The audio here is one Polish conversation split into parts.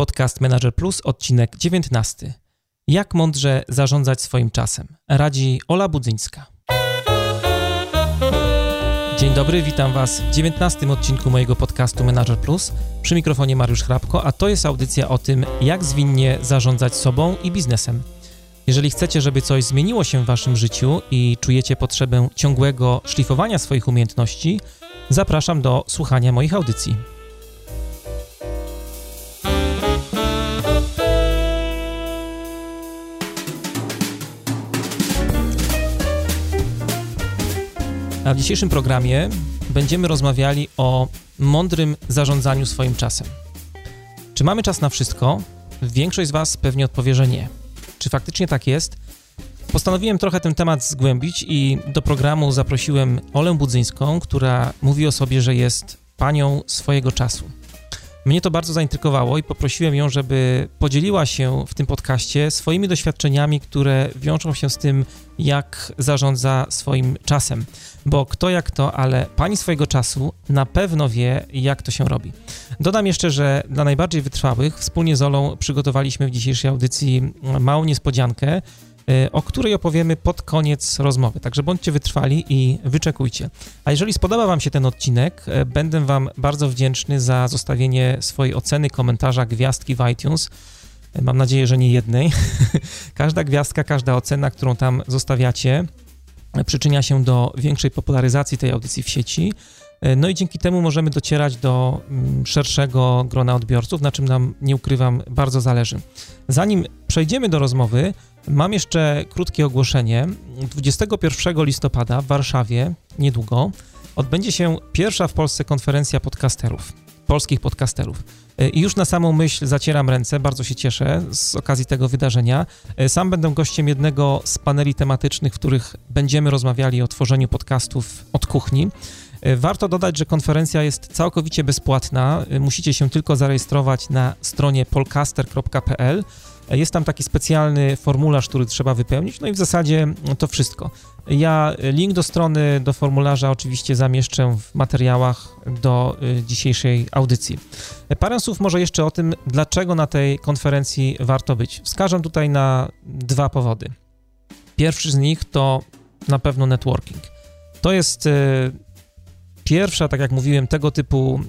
Podcast Manager Plus, odcinek 19. Jak mądrze zarządzać swoim czasem? Radzi Ola Budzyńska. Dzień dobry, witam Was w 19 odcinku mojego podcastu Manager Plus. Przy mikrofonie Mariusz Hrabko, a to jest audycja o tym, jak zwinnie zarządzać sobą i biznesem. Jeżeli chcecie, żeby coś zmieniło się w Waszym życiu i czujecie potrzebę ciągłego szlifowania swoich umiejętności, zapraszam do słuchania moich audycji. A w dzisiejszym programie będziemy rozmawiali o mądrym zarządzaniu swoim czasem. Czy mamy czas na wszystko? Większość z Was pewnie odpowie, że nie. Czy faktycznie tak jest? Postanowiłem trochę ten temat zgłębić i do programu zaprosiłem Olę Budzyńską, która mówi o sobie, że jest panią swojego czasu. Mnie to bardzo zaintrygowało i poprosiłem ją, żeby podzieliła się w tym podcaście swoimi doświadczeniami, które wiążą się z tym, jak zarządza swoim czasem. Bo kto jak to, ale pani swojego czasu na pewno wie, jak to się robi. Dodam jeszcze, że dla najbardziej wytrwałych wspólnie z Olą przygotowaliśmy w dzisiejszej audycji małą niespodziankę, Y, o której opowiemy pod koniec rozmowy. Także bądźcie wytrwali i wyczekujcie. A jeżeli spodoba Wam się ten odcinek, y, będę Wam bardzo wdzięczny za zostawienie swojej oceny, komentarza, gwiazdki w iTunes. Mam nadzieję, że nie jednej. każda gwiazdka, każda ocena, którą tam zostawiacie, przyczynia się do większej popularyzacji tej audycji w sieci. No i dzięki temu możemy docierać do mm, szerszego grona odbiorców, na czym nam, nie ukrywam, bardzo zależy. Zanim przejdziemy do rozmowy, Mam jeszcze krótkie ogłoszenie. 21 listopada w Warszawie, niedługo, odbędzie się pierwsza w Polsce konferencja podcasterów, polskich podcasterów. E, I już na samą myśl zacieram ręce, bardzo się cieszę z okazji tego wydarzenia. E, sam będę gościem jednego z paneli tematycznych, w których będziemy rozmawiali o tworzeniu podcastów od kuchni. E, warto dodać, że konferencja jest całkowicie bezpłatna. Musicie się tylko zarejestrować na stronie polcaster.pl. Jest tam taki specjalny formularz, który trzeba wypełnić, no i w zasadzie to wszystko. Ja link do strony, do formularza oczywiście zamieszczę w materiałach do y, dzisiejszej audycji. Parę słów może jeszcze o tym, dlaczego na tej konferencji warto być. Wskażę tutaj na dwa powody. Pierwszy z nich to na pewno networking. To jest pierwsza, tak jak mówiłem, tego typu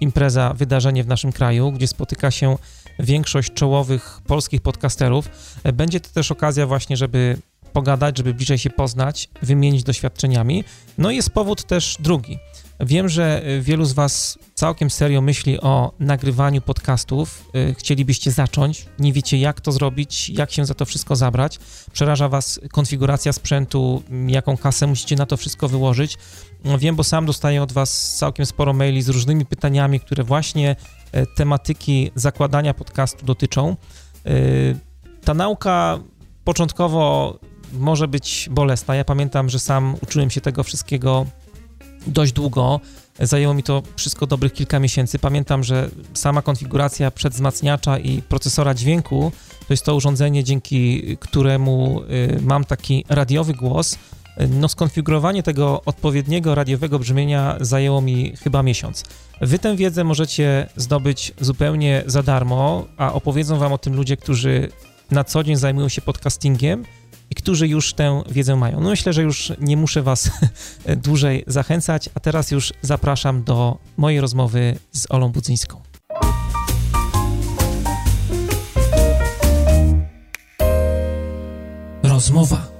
impreza, wydarzenie w naszym kraju, gdzie spotyka się większość czołowych polskich podcasterów. E, będzie to też okazja właśnie, żeby pogadać, żeby bliżej się poznać, wymienić doświadczeniami. No i jest powód też drugi. Wiem, że e, wielu z Was całkiem serio myśli o nagrywaniu podcastów. E, chcielibyście zacząć, nie wiecie jak to zrobić, jak się za to wszystko zabrać. Przeraża Was konfiguracja sprzętu, jaką kasę musicie na to wszystko wyłożyć. Wiem, bo sam dostaję od Was całkiem sporo maili z różnymi pytaniami, które właśnie E, tematyki zakładania podcastu dotyczą. E, ta nauka początkowo może być bolesna. Ja pamiętam, że sam uczyłem się tego wszystkiego dość długo. Zajęło mi to wszystko dobrych kilka miesięcy. Pamiętam, że sama konfiguracja przedwzmacniacza i procesora dźwięku to jest to urządzenie, dzięki któremu y, mam taki radiowy głos. No, skonfigurowanie tego odpowiedniego radiowego brzmienia zajęło mi chyba miesiąc. Wy tę wiedzę możecie zdobyć zupełnie za darmo, a opowiedzą wam o tym ludzie, którzy na co dzień zajmują się podcastingiem którzy już tę wiedzę mają. No myślę, że już nie muszę was dłużej zachęcać, a teraz już zapraszam do mojej rozmowy z Olą Budzyńską. Rozmowa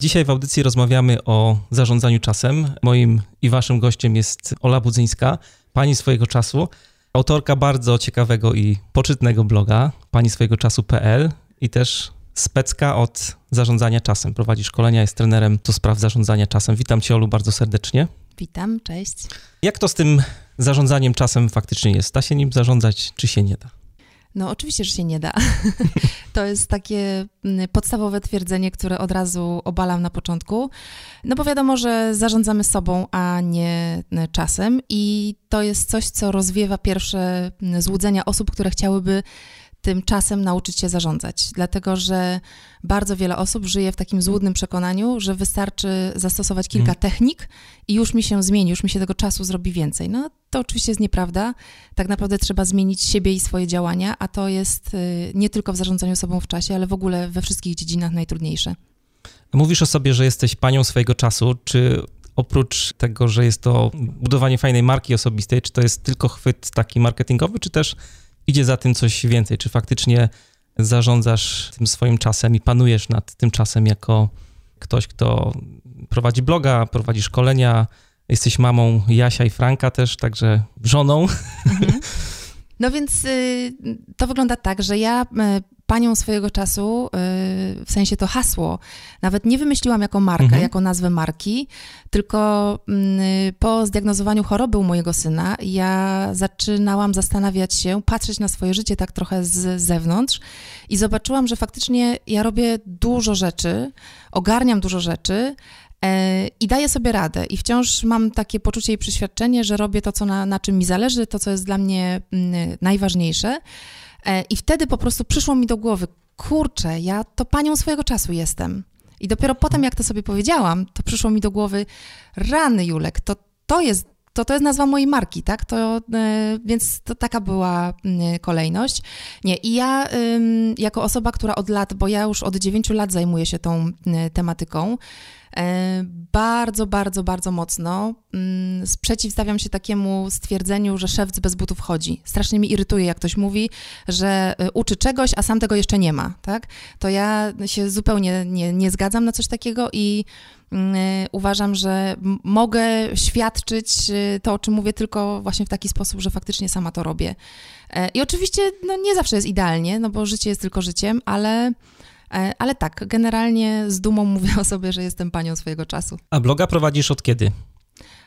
Dzisiaj w audycji rozmawiamy o zarządzaniu czasem. Moim i waszym gościem jest Ola Budzyńska, pani swojego czasu, autorka bardzo ciekawego i poczytnego bloga pani swojego czasu.pl i też specka od zarządzania czasem. Prowadzi szkolenia, jest trenerem do spraw zarządzania czasem. Witam cię Olu bardzo serdecznie. Witam, cześć. Jak to z tym zarządzaniem czasem faktycznie jest? Da się nim zarządzać, czy się nie da? No, oczywiście, że się nie da. to jest takie mm, podstawowe twierdzenie, które od razu obalam na początku. No bo wiadomo, że zarządzamy sobą, a nie mm, czasem, i to jest coś, co rozwiewa pierwsze mm, złudzenia osób, które chciałyby tym czasem nauczyć się zarządzać, dlatego że bardzo wiele osób żyje w takim złudnym przekonaniu, że wystarczy zastosować kilka mhm. technik i już mi się zmieni, już mi się tego czasu zrobi więcej. No to oczywiście jest nieprawda. Tak naprawdę trzeba zmienić siebie i swoje działania, a to jest y, nie tylko w zarządzaniu sobą w czasie, ale w ogóle we wszystkich dziedzinach najtrudniejsze. Mówisz o sobie, że jesteś panią swojego czasu. Czy oprócz tego, że jest to budowanie fajnej marki osobistej, czy to jest tylko chwyt taki marketingowy, czy też idzie za tym coś więcej? Czy faktycznie zarządzasz tym swoim czasem i panujesz nad tym czasem jako ktoś, kto prowadzi bloga, prowadzi szkolenia, jesteś mamą Jasia i Franka też, także żoną. Mhm. No więc y, to wygląda tak, że ja y, panią swojego czasu, y, w sensie to hasło, nawet nie wymyśliłam jako markę, mhm. jako nazwę marki, tylko mm, po zdiagnozowaniu choroby u mojego syna, ja zaczynałam zastanawiać się, patrzeć na swoje życie tak trochę z zewnątrz i zobaczyłam, że faktycznie ja robię dużo rzeczy, ogarniam dużo rzeczy, i daję sobie radę. I wciąż mam takie poczucie i przeświadczenie, że robię to, co na, na czym mi zależy, to, co jest dla mnie mm, najważniejsze. E, I wtedy po prostu przyszło mi do głowy, kurczę, ja to panią swojego czasu jestem. I dopiero potem, jak to sobie powiedziałam, to przyszło mi do głowy, rany Julek, to, to jest to, to jest nazwa mojej marki, tak? To, e, więc to taka była kolejność. Nie, i ja jako osoba, która od lat, bo ja już od 9 lat zajmuję się tą tematyką, E, bardzo, bardzo, bardzo mocno mm, sprzeciwstawiam się takiemu stwierdzeniu, że szewc bez butów chodzi. Strasznie mi irytuje, jak ktoś mówi, że e, uczy czegoś, a sam tego jeszcze nie ma, tak? To ja się zupełnie nie, nie zgadzam na coś takiego i mm, e, uważam, że mogę świadczyć to, o czym mówię, tylko właśnie w taki sposób, że faktycznie sama to robię. I oczywiście no, nie zawsze jest idealnie, no bo życie jest tylko życiem, ale E, ale tak, generalnie z dumą mówię o sobie, że jestem panią swojego czasu. A bloga prowadzisz od kiedy?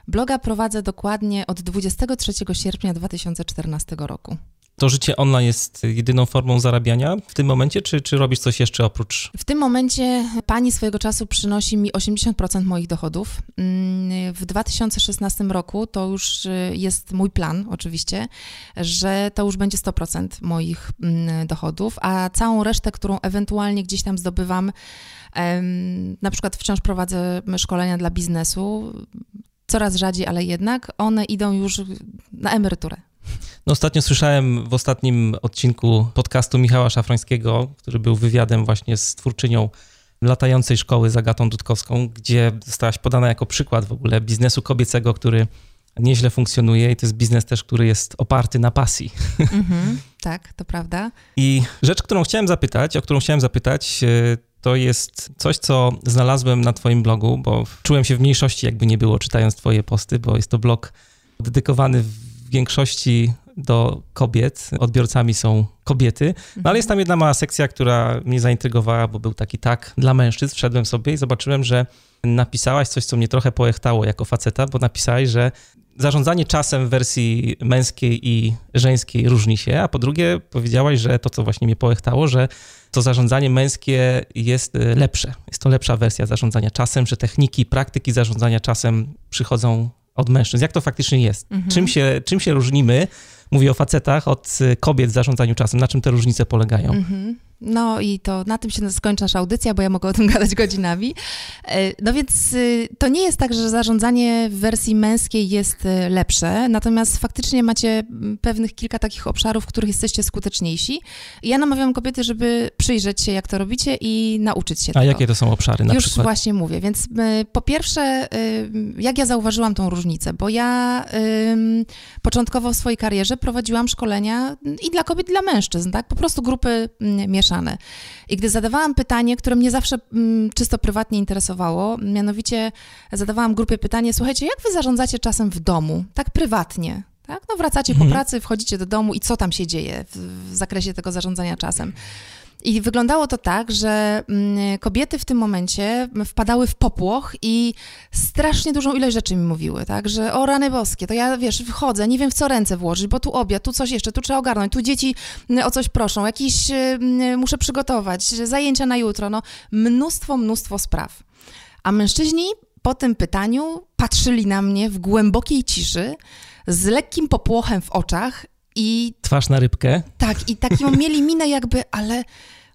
Bloga prowadzę dokładnie od 23 sierpnia 2014 roku. To życie online jest jedyną formą zarabiania w tym momencie, czy, czy robisz coś jeszcze oprócz? W tym momencie pani swojego czasu przynosi mi 80% moich dochodów. Mm, w 2016 roku to już y, jest mój plan, oczywiście, że to już będzie 100% moich mm, dochodów, a całą resztę, którą ewentualnie gdzieś tam zdobywam, na przykład wciąż prowadzę szkolenia dla biznesu, coraz rzadziej, ale jednak one idą już na emeryturę. No, ostatnio słyszałem w ostatnim odcinku podcastu Michała Szafrońskiego, który był wywiadem właśnie z twórczynią latającej szkoły Zagatą Dudkowską, gdzie zostałaś podana jako przykład w ogóle biznesu kobiecego, który nieźle funkcjonuje i to jest biznes też, który jest oparty na pasji. Mm-hmm, tak, to prawda. I rzecz, którą chciałem zapytać, o którą chciałem zapytać, e, to jest coś, co znalazłem na twoim blogu, bo czułem się w mniejszości, jakby nie było, czytając twoje posty, bo jest to blog dedykowany w większości do kobiet. Odbiorcami są kobiety. No ale jest tam jedna mała sekcja, która mnie zaintrygowała, bo był taki tak dla mężczyzn. Wszedłem sobie i zobaczyłem, że napisałaś coś, co mnie trochę pojechtało jako faceta, bo napisałaś, że zarządzanie czasem w wersji męskiej i żeńskiej różni się, a po drugie powiedziałaś, że to, co właśnie mnie pojechtało, że to zarządzanie męskie jest lepsze. Jest to lepsza wersja zarządzania czasem, że techniki, praktyki zarządzania czasem przychodzą od mężczyzn. Jak to faktycznie jest? Mhm. Czym, się, czym się różnimy, mówię o facetach, od kobiet w zarządzaniu czasem? Na czym te różnice polegają? Mhm. No i to na tym się skończy nasza audycja, bo ja mogę o tym gadać godzinami. E, no więc y, to nie jest tak, że zarządzanie w wersji męskiej jest y, lepsze, natomiast faktycznie macie pewnych kilka takich obszarów, w których jesteście skuteczniejsi. Ja namawiam kobiety, żeby przyjrzeć się, jak to robicie i nauczyć się A tego. jakie to są obszary na Już przykład? właśnie mówię. Więc y, po pierwsze, jak ja zauważyłam tą różnicę, bo ja początkowo w swojej karierze prowadziłam szkolenia i dla kobiet, i dla mężczyzn, tak? Po prostu grupy mieszane mieszane. I gdy zadawałam pytanie, które mnie zawsze mm, czysto prywatnie interesowało, mianowicie zadawałam grupie pytanie, słuchajcie, jak wy zarządzacie czasem w domu, tak prywatnie? Tak? No wracacie mhm. po pracy, wchodzicie do domu i co tam się dzieje w, w zakresie tego zarządzania czasem? I wyglądało to tak, że mm, kobiety w tym momencie wpadały w popłoch i strasznie dużą ilość rzeczy mi mówiły, tak, że o rany boskie, to ja, wiesz, wychodzę, nie wiem w co ręce włożyć, bo tu obiad, tu coś jeszcze, tu trzeba ogarnąć, tu dzieci mm, o coś proszą, jakiś mm, muszę przygotować, zajęcia na jutro, no mnóstwo, mnóstwo spraw. A mężczyźni po tym pytaniu patrzyli na mnie w głębokiej ciszy, z lekkim popłochem w oczach I Twarz na rybkę. Tak, i taką mieli minę jakby, ale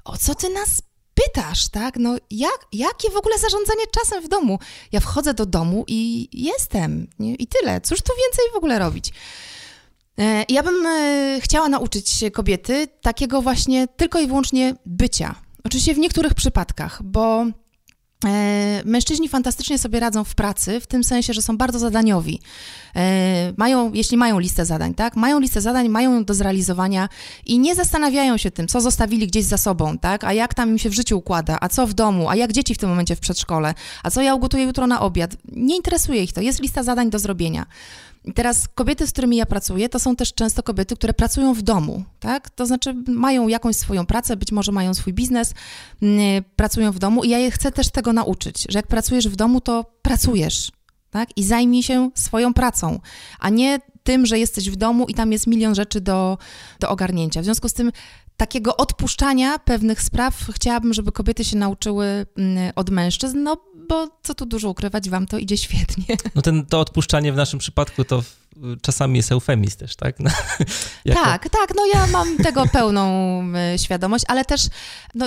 o co ty nas pytasz, tak? No jak, jakie w ogóle zarządzanie czasem w domu? Ja wchodzę do domu i jestem nie? i tyle. Cóż tu więcej w ogóle robić? E, ja bym e, chciała nauczyć kobiety takiego właśnie tylko i wyłącznie bycia. Oczywiście w niektórych przypadkach, bo E, mężczyźni fantastycznie sobie radzą w pracy, w tym sensie, że są bardzo zadaniowi. E, mają, jeśli mają listę zadań, tak? Mają listę zadań, mają ją do zrealizowania i nie zastanawiają się tym, co zostawili gdzieś za sobą, tak? A jak tam im się w życiu układa, a co w domu, a jak dzieci w tym momencie w przedszkole, a co ja ugotuję jutro na obiad. Nie interesuje ich to, jest lista zadań do zrobienia. Teraz kobiety, z którymi ja pracuję, to są też często kobiety, które pracują w domu, tak? To znaczy mają jakąś swoją pracę, być może mają swój biznes, mm, pracują w domu i ja je chcę też tego nauczyć, że jak pracujesz w domu, to pracujesz, tak? I zajmij się swoją pracą, a nie tym, że jesteś w domu i tam jest milion rzeczy do, do ogarnięcia. W związku z tym takiego odpuszczania pewnych spraw chciałabym, żeby kobiety się nauczyły mm, od mężczyzn, no bo co tu dużo ukrywać, wam to idzie świetnie. No ten, to odpuszczanie w naszym przypadku to czasami jest eufemizm też, tak? No, jako... Tak, tak, no ja mam tego pełną e, świadomość, ale też no,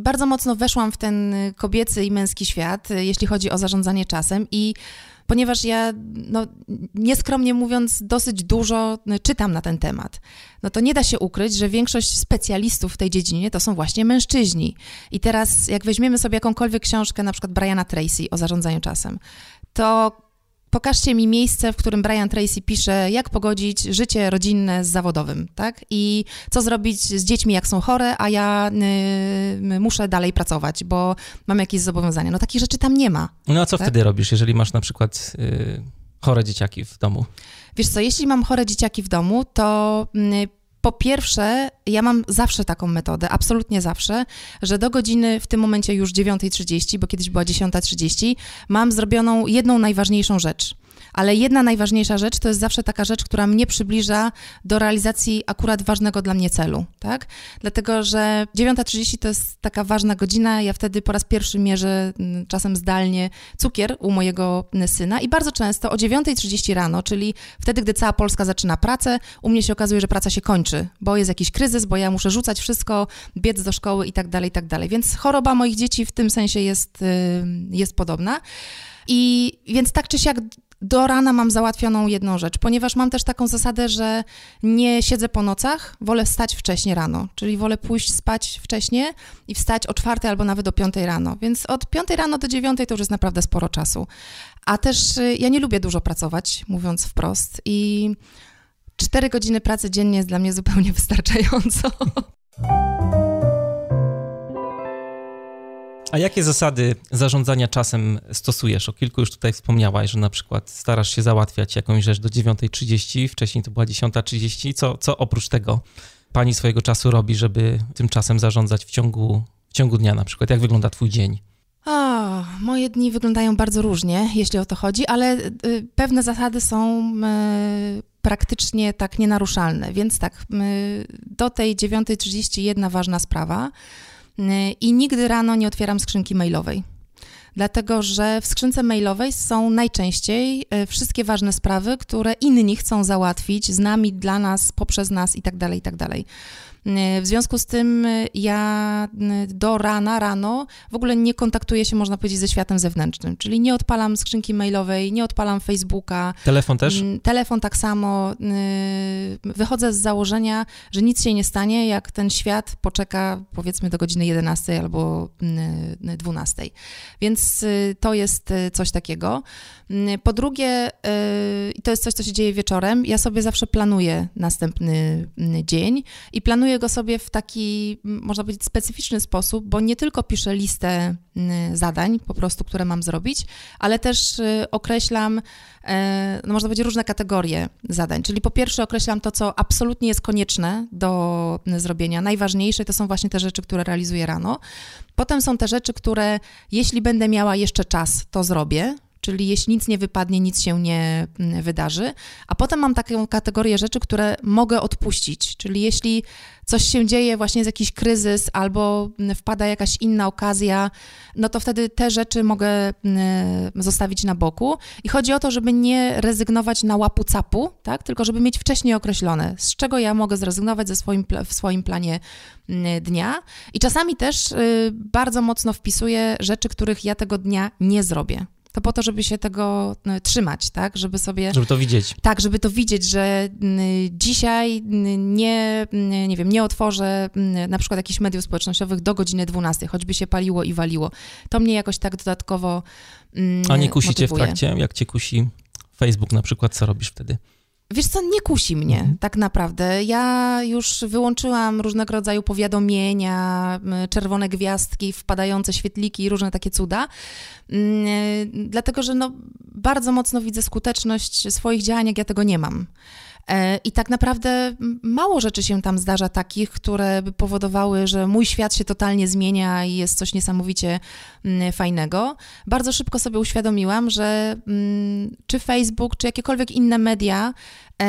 bardzo mocno weszłam w ten kobiecy i męski świat, e, jeśli chodzi o zarządzanie czasem i ponieważ ja, no, nieskromnie mówiąc, dosyć dużo no, czytam na ten temat. No to nie da się ukryć, że większość specjalistów w tej dziedzinie to są właśnie mężczyźni. I teraz, jak weźmiemy sobie jakąkolwiek książkę, na przykład Briana Tracy o zarządzaniu czasem, to pokażcie mi miejsce, w którym Brian Tracy pisze, jak pogodzić życie rodzinne z zawodowym, tak? I co zrobić z dziećmi, jak są chore, a ja y, muszę dalej pracować, bo mam jakieś zobowiązania. No takich rzeczy tam nie ma. No a co tak? wtedy robisz, jeżeli masz na przykład y, chore dzieciaki w domu? Wiesz co, jeśli mam chore dzieciaki w domu, to y, po pierwsze, ja mam zawsze taką metodę, absolutnie zawsze, że do godziny w tym momencie już 9.30, bo kiedyś była 10.30, mam zrobioną jedną najważniejszą rzecz – ale jedna najważniejsza rzecz to jest zawsze taka rzecz, która mnie przybliża do realizacji akurat ważnego dla mnie celu, tak? Dlatego, że 9.30 to jest taka ważna godzina, ja wtedy po raz pierwszy mierzę mm, czasem zdalnie cukier u mojego syna i bardzo często o 9.30 rano, czyli wtedy, gdy cała Polska zaczyna pracę, u mnie się okazuje, że praca się kończy, bo jest jakiś kryzys, bo ja muszę rzucać wszystko, biec do szkoły i tak dalej, i tak dalej. Więc choroba moich dzieci w tym sensie jest, jest podobna. I więc tak czy siak do rana mam załatwioną jedną rzecz, ponieważ mam też taką zasadę, że nie siedzę po nocach, wolę wstać wcześnie rano, czyli wolę pójść spać wcześnie i wstać o czwartej albo nawet o piątej rano, więc od piątej rano do dziewiątej to już jest naprawdę sporo czasu. A też y, ja nie lubię dużo pracować, mówiąc wprost i cztery godziny pracy dziennie jest dla mnie zupełnie wystarczająco. A jakie zasady zarządzania czasem stosujesz? O kilku już tutaj wspomniałaś, że na przykład starasz się załatwiać jakąś rzecz do 9.30, wcześniej to była 10.30. Co, co oprócz tego pani swojego czasu robi, żeby tym czasem zarządzać w ciągu, w ciągu dnia na przykład? Jak wygląda twój dzień? O, moje dni wyglądają bardzo różnie, jeśli o to chodzi, ale y, pewne zasady są y, praktycznie tak nienaruszalne. Więc tak, y, do tej 9.30 jedna ważna sprawa – i nigdy rano nie otwieram skrzynki mailowej. Dlatego, że w skrzynce mailowej są najczęściej e, wszystkie ważne sprawy, które inni chcą załatwić z nami, dla nas, poprzez nas itd. Tak itd. W związku z tym y, ja y, do rana, rano w ogóle nie kontaktuję się, można powiedzieć, ze światem zewnętrznym, czyli nie odpalam skrzynki mailowej, nie odpalam Facebooka. Telefon też? Mm, telefon tak samo. Y, wychodzę z założenia, że nic się nie stanie, jak ten świat poczeka powiedzmy do godziny 11 albo 12. Więc to jest coś takiego. Po drugie, to jest coś, co się dzieje wieczorem. Ja sobie zawsze planuję następny dzień i planuję go sobie w taki, można powiedzieć, specyficzny sposób, bo nie tylko piszę listę zadań, po prostu, które mam zrobić, ale też y, określam, e, no można powiedzieć, różne kategorie zadań. Czyli po pierwsze określam to, co absolutnie jest konieczne do zrobienia. Najważniejsze to są właśnie te rzeczy, które realizuję rano. Potem są te rzeczy, które jeśli będę miała jeszcze czas, to zrobię, czyli jeśli nic nie wypadnie, nic się nie mm, wydarzy. A potem mam taką kategorię rzeczy, które mogę odpuścić, czyli jeśli coś się dzieje, właśnie jest jakiś kryzys albo mm, wpada jakaś inna okazja, no to wtedy te rzeczy mogę mm, zostawić na boku. I chodzi o to, żeby nie rezygnować na łapu capu, tak? tylko żeby mieć wcześniej określone, z czego ja mogę zrezygnować ze swoim, w swoim planie dnia. I czasami też y, bardzo mocno wpisuję rzeczy, których ja tego dnia nie zrobię to po to, żeby się tego no, trzymać, tak, żeby sobie... Żeby to widzieć. Tak, żeby to widzieć, że dzisiaj nie, nie wiem, nie otworzę na przykład jakichś mediów społecznościowych do godziny 12, choćby się paliło i waliło. To mnie jakoś tak dodatkowo A nie kusi cię w trakcie? Jak cię kusi Facebook na przykład, co robisz wtedy? Wiesz co, nie kusi mnie mhm. tak naprawdę. Ja już wyłączyłam różnego rodzaju powiadomienia, czerwone gwiazdki, wpadające świetliki i różne takie cuda, dlatego że no, bardzo mocno widzę skuteczność swoich działań, jak ja tego nie mam. E, I tak naprawdę mało rzeczy się tam zdarza takich, które by powodowały, że mój świat się totalnie zmienia i jest coś niesamowicie fajnego. Bardzo szybko sobie uświadomiłam, że czy Facebook, czy jakiekolwiek inne media e,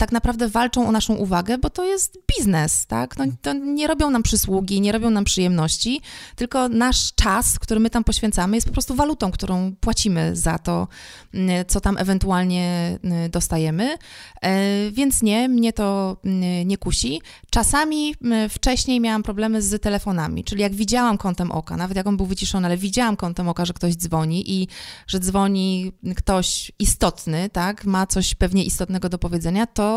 tak naprawdę walczą o naszą uwagę, bo to jest biznes, tak? No, to nie robią nam przysługi, nie robią nam przyjemności, tylko nasz czas, który my tam poświęcamy, jest po prostu walutą, którą płacimy za to, mm, co tam ewentualnie mm, dostajemy. E, więc nie, mnie to mm, nie kusi. Czasami wcześniej miałam problemy z telefonami, czyli jak widziałam kątem oka, nawet jak on był wyciszony, ale widziałam kątem oka, że ktoś dzwoni i że dzwoni ktoś istotny, tak? Ma coś pewnie istotnego do powiedzenia, to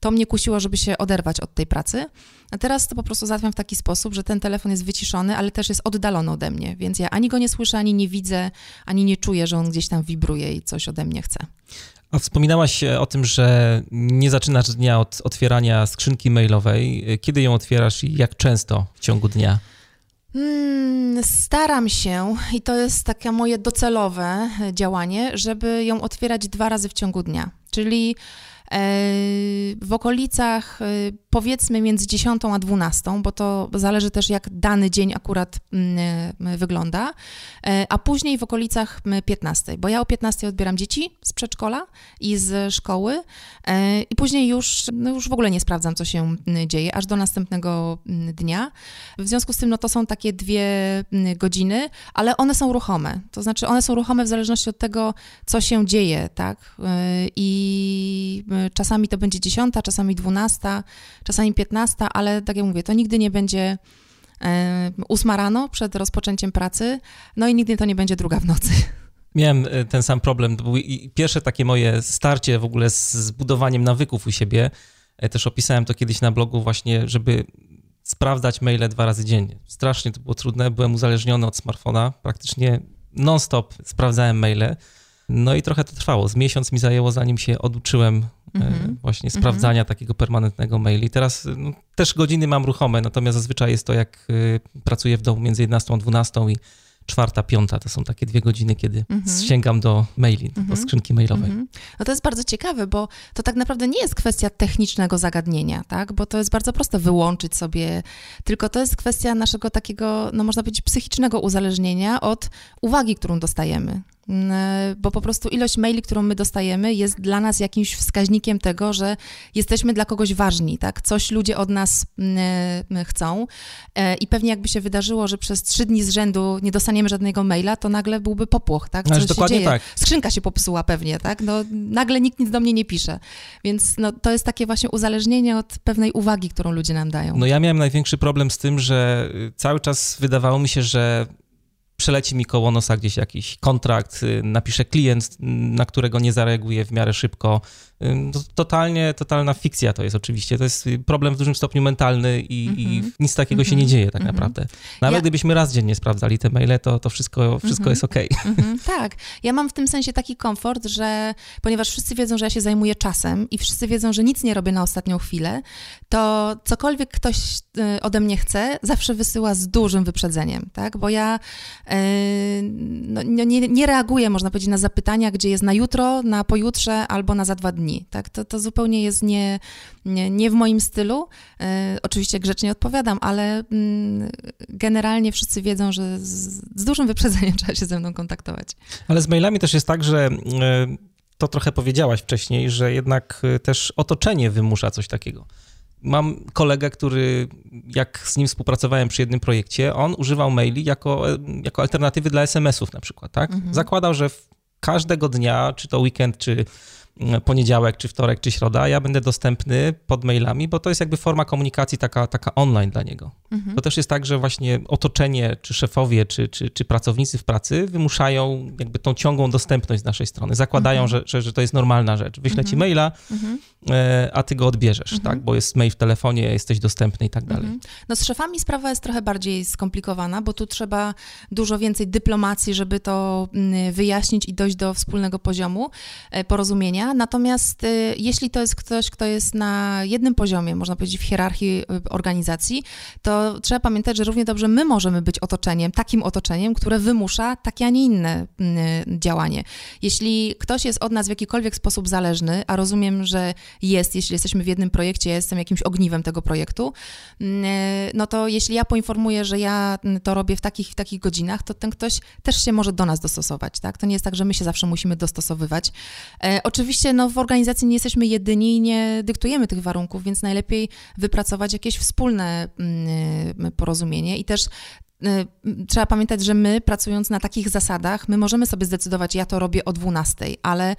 to, mnie kusiło, żeby się oderwać od tej pracy. A teraz to po prostu załatwiam w taki sposób, że ten telefon jest wyciszony, ale też jest oddalony ode mnie, więc ja ani go nie słyszę, ani nie widzę, ani nie czuję, że on gdzieś tam wibruje i coś ode mnie chce. A wspominałaś o tym, że nie zaczynasz dnia od otwierania skrzynki mailowej. Kiedy ją otwierasz i jak często w ciągu dnia? Hmm, staram się, i to jest takie moje docelowe działanie, żeby ją otwierać dwa razy w ciągu dnia. Czyli w okolicach y, powiedzmy między 10 a 12, bo to zależy też jak dany dzień akurat mm, y, wygląda, e, a później w okolicach 15, bo ja o 15 odbieram dzieci z przedszkola i z szkoły e, i później już, no już w ogóle nie sprawdzam, co się dzieje, aż do następnego dnia. W związku z tym, no to są takie dwie godziny, ale one są ruchome, to znaczy one są ruchome w zależności od tego, co się dzieje, tak, e, i czasami to będzie 10, czasami 12, czasami 15, ale tak jak mówię, to nigdy nie będzie 8 e, rano przed rozpoczęciem pracy, no i nigdy to nie będzie druga w nocy. Miałem e, ten sam problem. To było pierwsze takie moje starcie w ogóle z zbudowaniem nawyków u siebie. E, też opisałem to kiedyś na blogu właśnie, żeby sprawdzać maile dwa razy dziennie. Strasznie to było trudne, byłem uzależniony od smartfona, praktycznie non-stop sprawdzałem maile. No i trochę to trwało. Z miesiąc mi zajęło, zanim się oduczyłem mm-hmm. właśnie mhm. sprawdzania mm-hmm. takiego permanentnego maili. Teraz no, też godziny mam ruchome, natomiast zazwyczaj jest to jak y, pracuję w domu między 11 a 12 i czwarta, piąta to są takie dwie godziny, kiedy mm-hmm. sięgam do maili, do mhm. skrzynki mailowej. No to jest bardzo ciekawe, bo to tak naprawdę nie jest kwestia technicznego zagadnienia, tak? Bo to jest bardzo proste wyłączyć sobie, tylko to jest kwestia naszego takiego, no można powiedzieć, psychicznego uzależnienia od uwagi, którą dostajemy. E, bo po prostu ilość maili, którą my dostajemy, jest dla nas jakimś wskaźnikiem tego, że jesteśmy dla kogoś ważni, tak? Coś ludzie od nas e, chcą. E, I pewnie jakby się wydarzyło, że przez trzy dni z rzędu nie dostaniemy żadnego maila, to nagle byłby popłoch, tak? No, Co się dzieje? Tak. Skrzynka się popsuła pewnie, tak? No, nagle nikt nic do mnie nie pisze. Więc no, to jest takie właśnie uzależnienie od pewnej uwagi, którą ludzie nam dają. No ja miałem największy problem z tym, że cały czas wydawało mi się, że przeleci mi koło nosa gdzieś jakiś kontrakt, y, napisze klient, na którego nie zareaguje w miarę szybko, Totalnie, totalna fikcja to jest oczywiście. To jest problem w dużym stopniu mentalny i, mm -hmm. i mhm. nic takiego mm -hmm. się nie mhm. dzieje tak mm -hmm. naprawdę. Nawet ja... gdybyśmy raz dziennie sprawdzali te maile, to, to wszystko, wszystko mhm. jest ok. Tak. Ja mam w tym sensie taki komfort, że ponieważ wszyscy wiedzą, że ja się zajmuję czasem i wszyscy wiedzą, że nic nie robię na ostatnią chwilę, to cokolwiek ktoś y, ode mnie chce, zawsze wysyła z dużym wyprzedzeniem, tak? Bo ja yy, no, nie, nie reaguję, można powiedzieć, na zapytania, gdzie jest na jutro, na pojutrze albo na za dwa dni Tak? To, to zupełnie jest nie, nie, nie w moim stylu. E, oczywiście grzecznie odpowiadam, ale mm, generalnie wszyscy wiedzą, że z, z, dużym wyprzedzeniem trzeba się ze mną kontaktować. Ale z mailami też jest tak, że e, to trochę powiedziałaś wcześniej, że jednak e, też otoczenie wymusza coś takiego. Mam kolegę, który, jak z nim współpracowałem przy jednym projekcie, on używał maili jako, e, jako alternatywy dla SMS-ów na przykład, tak? Mhm. Zakładał, że każdego dnia, czy to weekend, czy poniedziałek, czy wtorek, czy środa, ja będę dostępny pod mailami, bo to jest jakby forma komunikacji taka, taka online dla niego. Mhm. To też jest tak, że właśnie otoczenie, czy szefowie, czy, czy, czy pracownicy w pracy wymuszają jakby tą ciągłą dostępność z naszej strony. Zakładają, mhm. że, że, że to jest normalna rzecz. Wyślę ci mhm. maila, mhm. E, a ty go odbierzesz, mhm. tak? Bo jest mail w telefonie, jesteś dostępny i tak dalej. Mhm. No z szefami sprawa jest trochę bardziej skomplikowana, bo tu trzeba dużo więcej dyplomacji, żeby to mm, wyjaśnić i dojść do wspólnego poziomu e, Natomiast e, jeśli to jest ktoś, kto jest na jednym poziomie, można powiedzieć w hierarchii organizacji, to trzeba pamiętać, że równie dobrze my możemy być otoczeniem, takim otoczeniem, które wymusza takie, a nie inne mm, działanie. Jeśli ktoś jest od nas w jakikolwiek sposób zależny, a rozumiem, że jest, jeśli jesteśmy w jednym projekcie, ja jestem jakimś ogniwem tego projektu, mm, e, no to jeśli ja poinformuję, że ja to robię w takich w takich godzinach, to ten ktoś też się może do nas dostosować, tak? To nie jest tak, że my się zawsze musimy dostosowywać. E, oczywiście no, w organizacji nie jesteśmy jedyni i nie dyktujemy tych warunków, więc najlepiej wypracować jakieś wspólne mm, e, porozumienie i też Y, trzeba pamiętać, że my pracując na takich zasadach, my możemy sobie zdecydować, ja to robię o 12, ale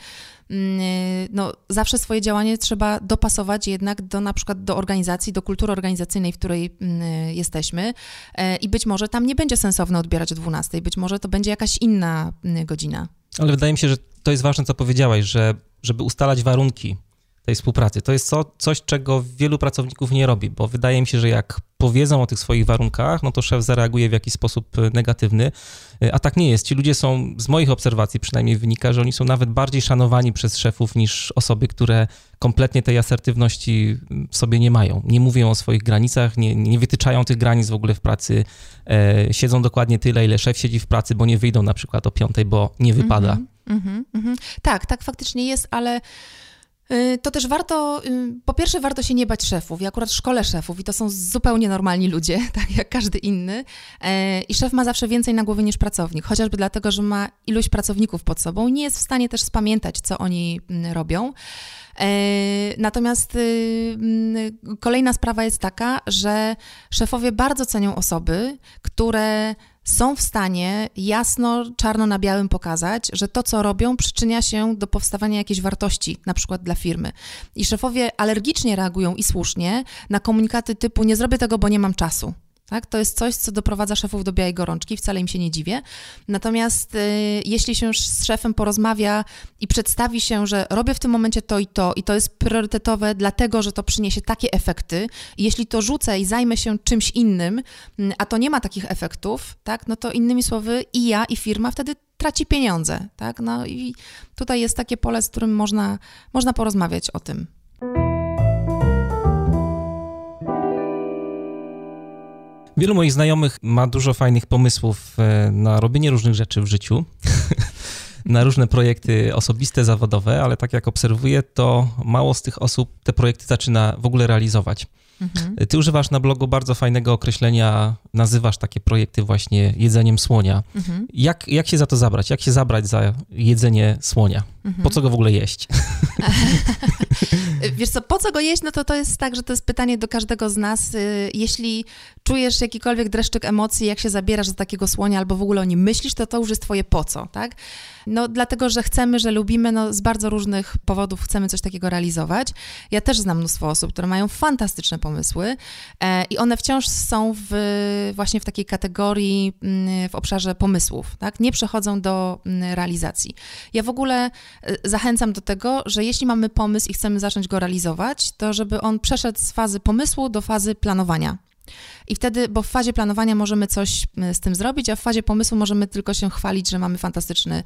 mm, y, no, zawsze swoje działanie trzeba dopasować jednak do na przykład do organizacji, do kultury organizacyjnej, w której mm, jesteśmy e, i być może tam nie będzie sensowne odbierać o 12, być może to będzie jakaś inna godzina. Ale wydaje mi się, że to jest ważne, co powiedziałaś, że żeby ustalać warunki tej współpracy. To jest co, coś, czego wielu pracowników nie robi, bo wydaje mi się, że jak powiedzą o tych swoich warunkach, no to szef zareaguje w jakiś sposób e, negatywny, e, a tak nie jest. Ci ludzie są, z moich obserwacji przynajmniej wynika, że oni są nawet bardziej szanowani przez szefów niż osoby, które kompletnie tej asertywności w sobie nie mają. Nie mówią o swoich granicach, nie, nie wytyczają tych granic w ogóle w pracy, e, siedzą dokładnie tyle, ile szef siedzi w pracy, bo nie wyjdą na przykład o piątej, bo nie wypada. Mm -hmm, mm -hmm. Tak, tak faktycznie jest, ale to też warto, y, po pierwsze warto się nie bać szefów. Ja akurat szkole szefów i to są zupełnie normalni ludzie, tak jak każdy inny. E, I szef ma zawsze więcej na głowie niż pracownik, chociażby dlatego, że ma iluś pracowników pod sobą nie jest w stanie też spamiętać, co oni mm, robią. E, natomiast y, mm, kolejna sprawa jest taka, że szefowie bardzo cenią osoby, które są w stanie jasno, czarno na białym pokazać, że to, co robią, przyczynia się do powstawania jakiejś wartości, na przykład dla firmy. I szefowie alergicznie reagują i słusznie na komunikaty typu: Nie zrobię tego, bo nie mam czasu. Tak? To jest coś, co doprowadza szefów do białej gorączki, wcale im się nie dziwię. Natomiast y, jeśli się z szefem porozmawia i przedstawi się, że robię w tym momencie to i to, i to jest priorytetowe, dlatego że to przyniesie takie efekty, jeśli to rzucę i zajmę się czymś innym, mm, a to nie ma takich efektów, tak? no to innymi słowy, i ja, i firma wtedy traci pieniądze. Tak? No i tutaj jest takie pole, z którym można, można porozmawiać o tym. Wielu moich znajomych ma dużo fajnych pomysłów e, na robienie różnych rzeczy w życiu, na różne projekty osobiste, zawodowe, ale tak jak obserwuję, to mało z tych osób te projekty zaczyna w ogóle realizować. Mhm. Ty używasz na blogu bardzo fajnego określenia, nazywasz takie projekty właśnie jedzeniem słonia. Mhm. Jak, jak się za to zabrać? Jak się zabrać za jedzenie słonia? Mhm. Po co go w ogóle jeść? Wiesz co, po co go jeść? No to to jest tak, że to jest pytanie do każdego z nas. Y, jeśli czujesz jakikolwiek dreszczyk emocji, jak się zabierasz za takiego słonia albo w ogóle o nim myślisz, to to już jest twoje po co, tak? No dlatego, że chcemy, że lubimy, no z bardzo różnych powodów chcemy coś takiego realizować. Ja też znam mnóstwo osób, które mają fantastyczne pomysły e, i one wciąż są w, właśnie w takiej kategorii mm, w obszarze pomysłów, tak? Nie przechodzą do mm, realizacji. Ja w ogóle e, zachęcam do tego, że jeśli mamy pomysł i chcemy zacząć go realizować, to żeby on przeszedł z fazy pomysłu do fazy planowania. I wtedy, bo w fazie planowania możemy coś z tym zrobić, a w fazie pomysłu możemy tylko się chwalić, że mamy fantastyczny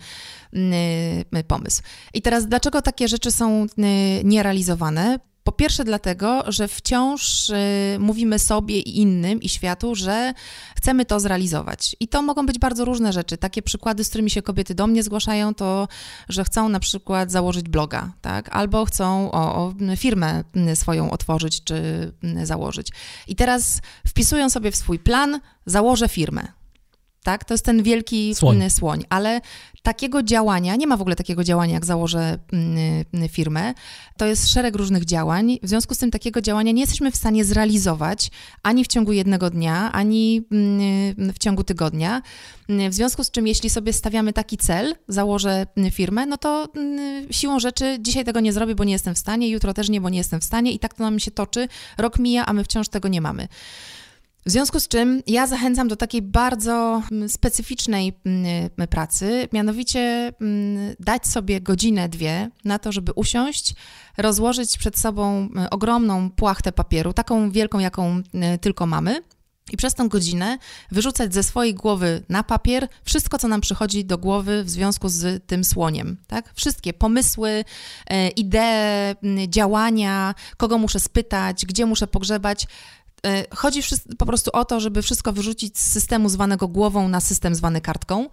pomysł. I teraz, dlaczego takie rzeczy są nierealizowane? Po pierwsze dlatego, że wciąż y, mówimy sobie i innym i światu, że chcemy to zrealizować. I to mogą być bardzo różne rzeczy. Takie przykłady, z którymi się kobiety do mnie zgłaszają, to, że chcą na przykład założyć bloga, tak? Albo chcą o, o firmę swoją otworzyć czy założyć. I teraz wpisują sobie w swój plan, założę firmę tak? To jest ten wielki słoń. Mm, słoń. Ale takiego działania, nie ma w ogóle takiego działania, jak założę mm, mm, firmę. To jest szereg różnych działań. W związku z tym takiego działania nie jesteśmy w stanie zrealizować ani w ciągu jednego dnia, ani w ciągu tygodnia. W związku z czym, jeśli sobie stawiamy taki cel, założę firmę, no to siłą rzeczy dzisiaj tego nie zrobię, bo nie jestem w stanie, jutro też nie, bo nie jestem w stanie i tak to nam się toczy. Rok mija, a my wciąż tego nie mamy. W związku z czym ja zachęcam do takiej bardzo mm, specyficznej mm, pracy, mianowicie mm, dać sobie godzinę, dwie na to, żeby usiąść, rozłożyć przed sobą ogromną płachtę papieru, taką wielką, jaką tylko mamy. I przez tą godzinę wyrzucać ze swojej głowy na papier wszystko, co nam przychodzi do głowy w związku z tym słoniem. Tak? Wszystkie pomysły, idee, działania, kogo muszę spytać, gdzie muszę pogrzebać. E, chodzi po prostu o to, żeby wszystko wyrzucić z systemu zwanego głową na system zwany kartką.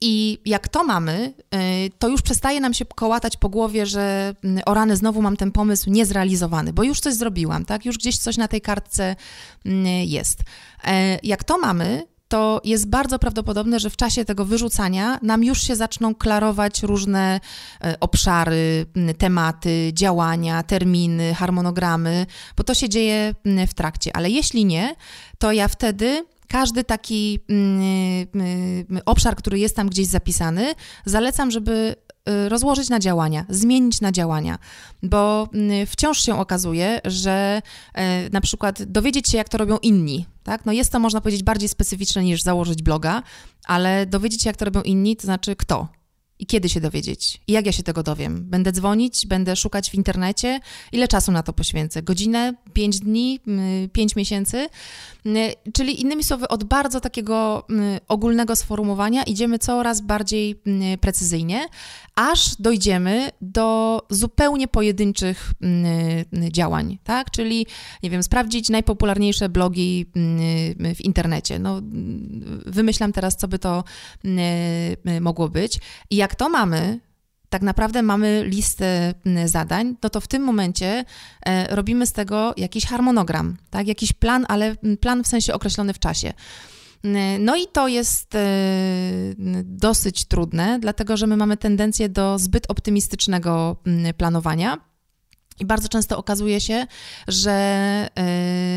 I jak to mamy, e, to już przestaje nam się kołatać po głowie, że mm, o rany, znowu mam ten pomysł niezrealizowany, bo już coś zrobiłam, tak? Już gdzieś coś na tej kartce mm, jest. E, jak to mamy, to jest bardzo prawdopodobne, że w czasie tego wyrzucania nam już się zaczną klarować różne e, obszary, tematy, działania, terminy, harmonogramy, bo to się dzieje w trakcie. Ale jeśli nie, to ja wtedy każdy taki obszar, który jest tam gdzieś zapisany, zalecam, żeby Y, rozłożyć na działania, zmienić na działania, bo wciąż się okazuje, że y, na przykład dowiedzieć się, jak to robią inni, tak? No jest to, można powiedzieć, bardziej specyficzne niż założyć bloga, ale dowiedzieć się, jak to robią inni, to znaczy kto, i kiedy się dowiedzieć? I jak ja się tego dowiem? Będę dzwonić, będę szukać w internecie? Ile czasu na to poświęcę? Godzinę, pięć dni, pięć miesięcy? Czyli innymi słowy, od bardzo takiego ogólnego sformułowania idziemy coraz bardziej precyzyjnie, aż dojdziemy do zupełnie pojedynczych działań, tak? Czyli, nie wiem, sprawdzić najpopularniejsze blogi w internecie. No, wymyślam teraz, co by to mogło być. I jak to mamy, tak naprawdę mamy listę zadań, no to w tym momencie e, robimy z tego jakiś harmonogram, tak? Jakiś plan, ale plan w sensie określony w czasie. No i to jest e, dosyć trudne, dlatego że my mamy tendencję do zbyt optymistycznego planowania. I bardzo często okazuje się, że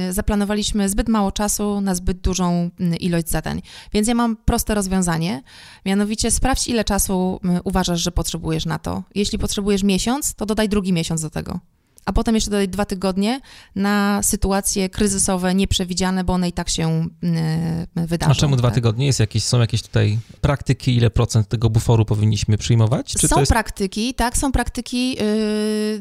y, zaplanowaliśmy zbyt mało czasu na zbyt dużą ilość zadań. Więc ja mam proste rozwiązanie, mianowicie sprawdź, ile czasu uważasz, że potrzebujesz na to. Jeśli potrzebujesz miesiąc, to dodaj drugi miesiąc do tego a potem jeszcze dodać dwa tygodnie na sytuacje kryzysowe, nieprzewidziane, bo one i tak się y, wydarzą. A czemu dwa tak? tygodnie? Jest jakieś, są jakieś tutaj praktyki, ile procent tego buforu powinniśmy przyjmować? Czy są jest... praktyki, tak, są praktyki.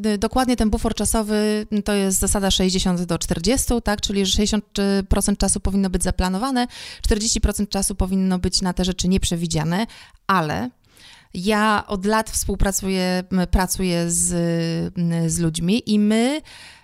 Yy, dokładnie ten bufor czasowy to jest zasada 60 do 40, tak, czyli że 60% czasu powinno być zaplanowane, 40% czasu powinno być na te rzeczy nieprzewidziane, ale ja od lat współpracuję, pracuję z, z ludźmi i my,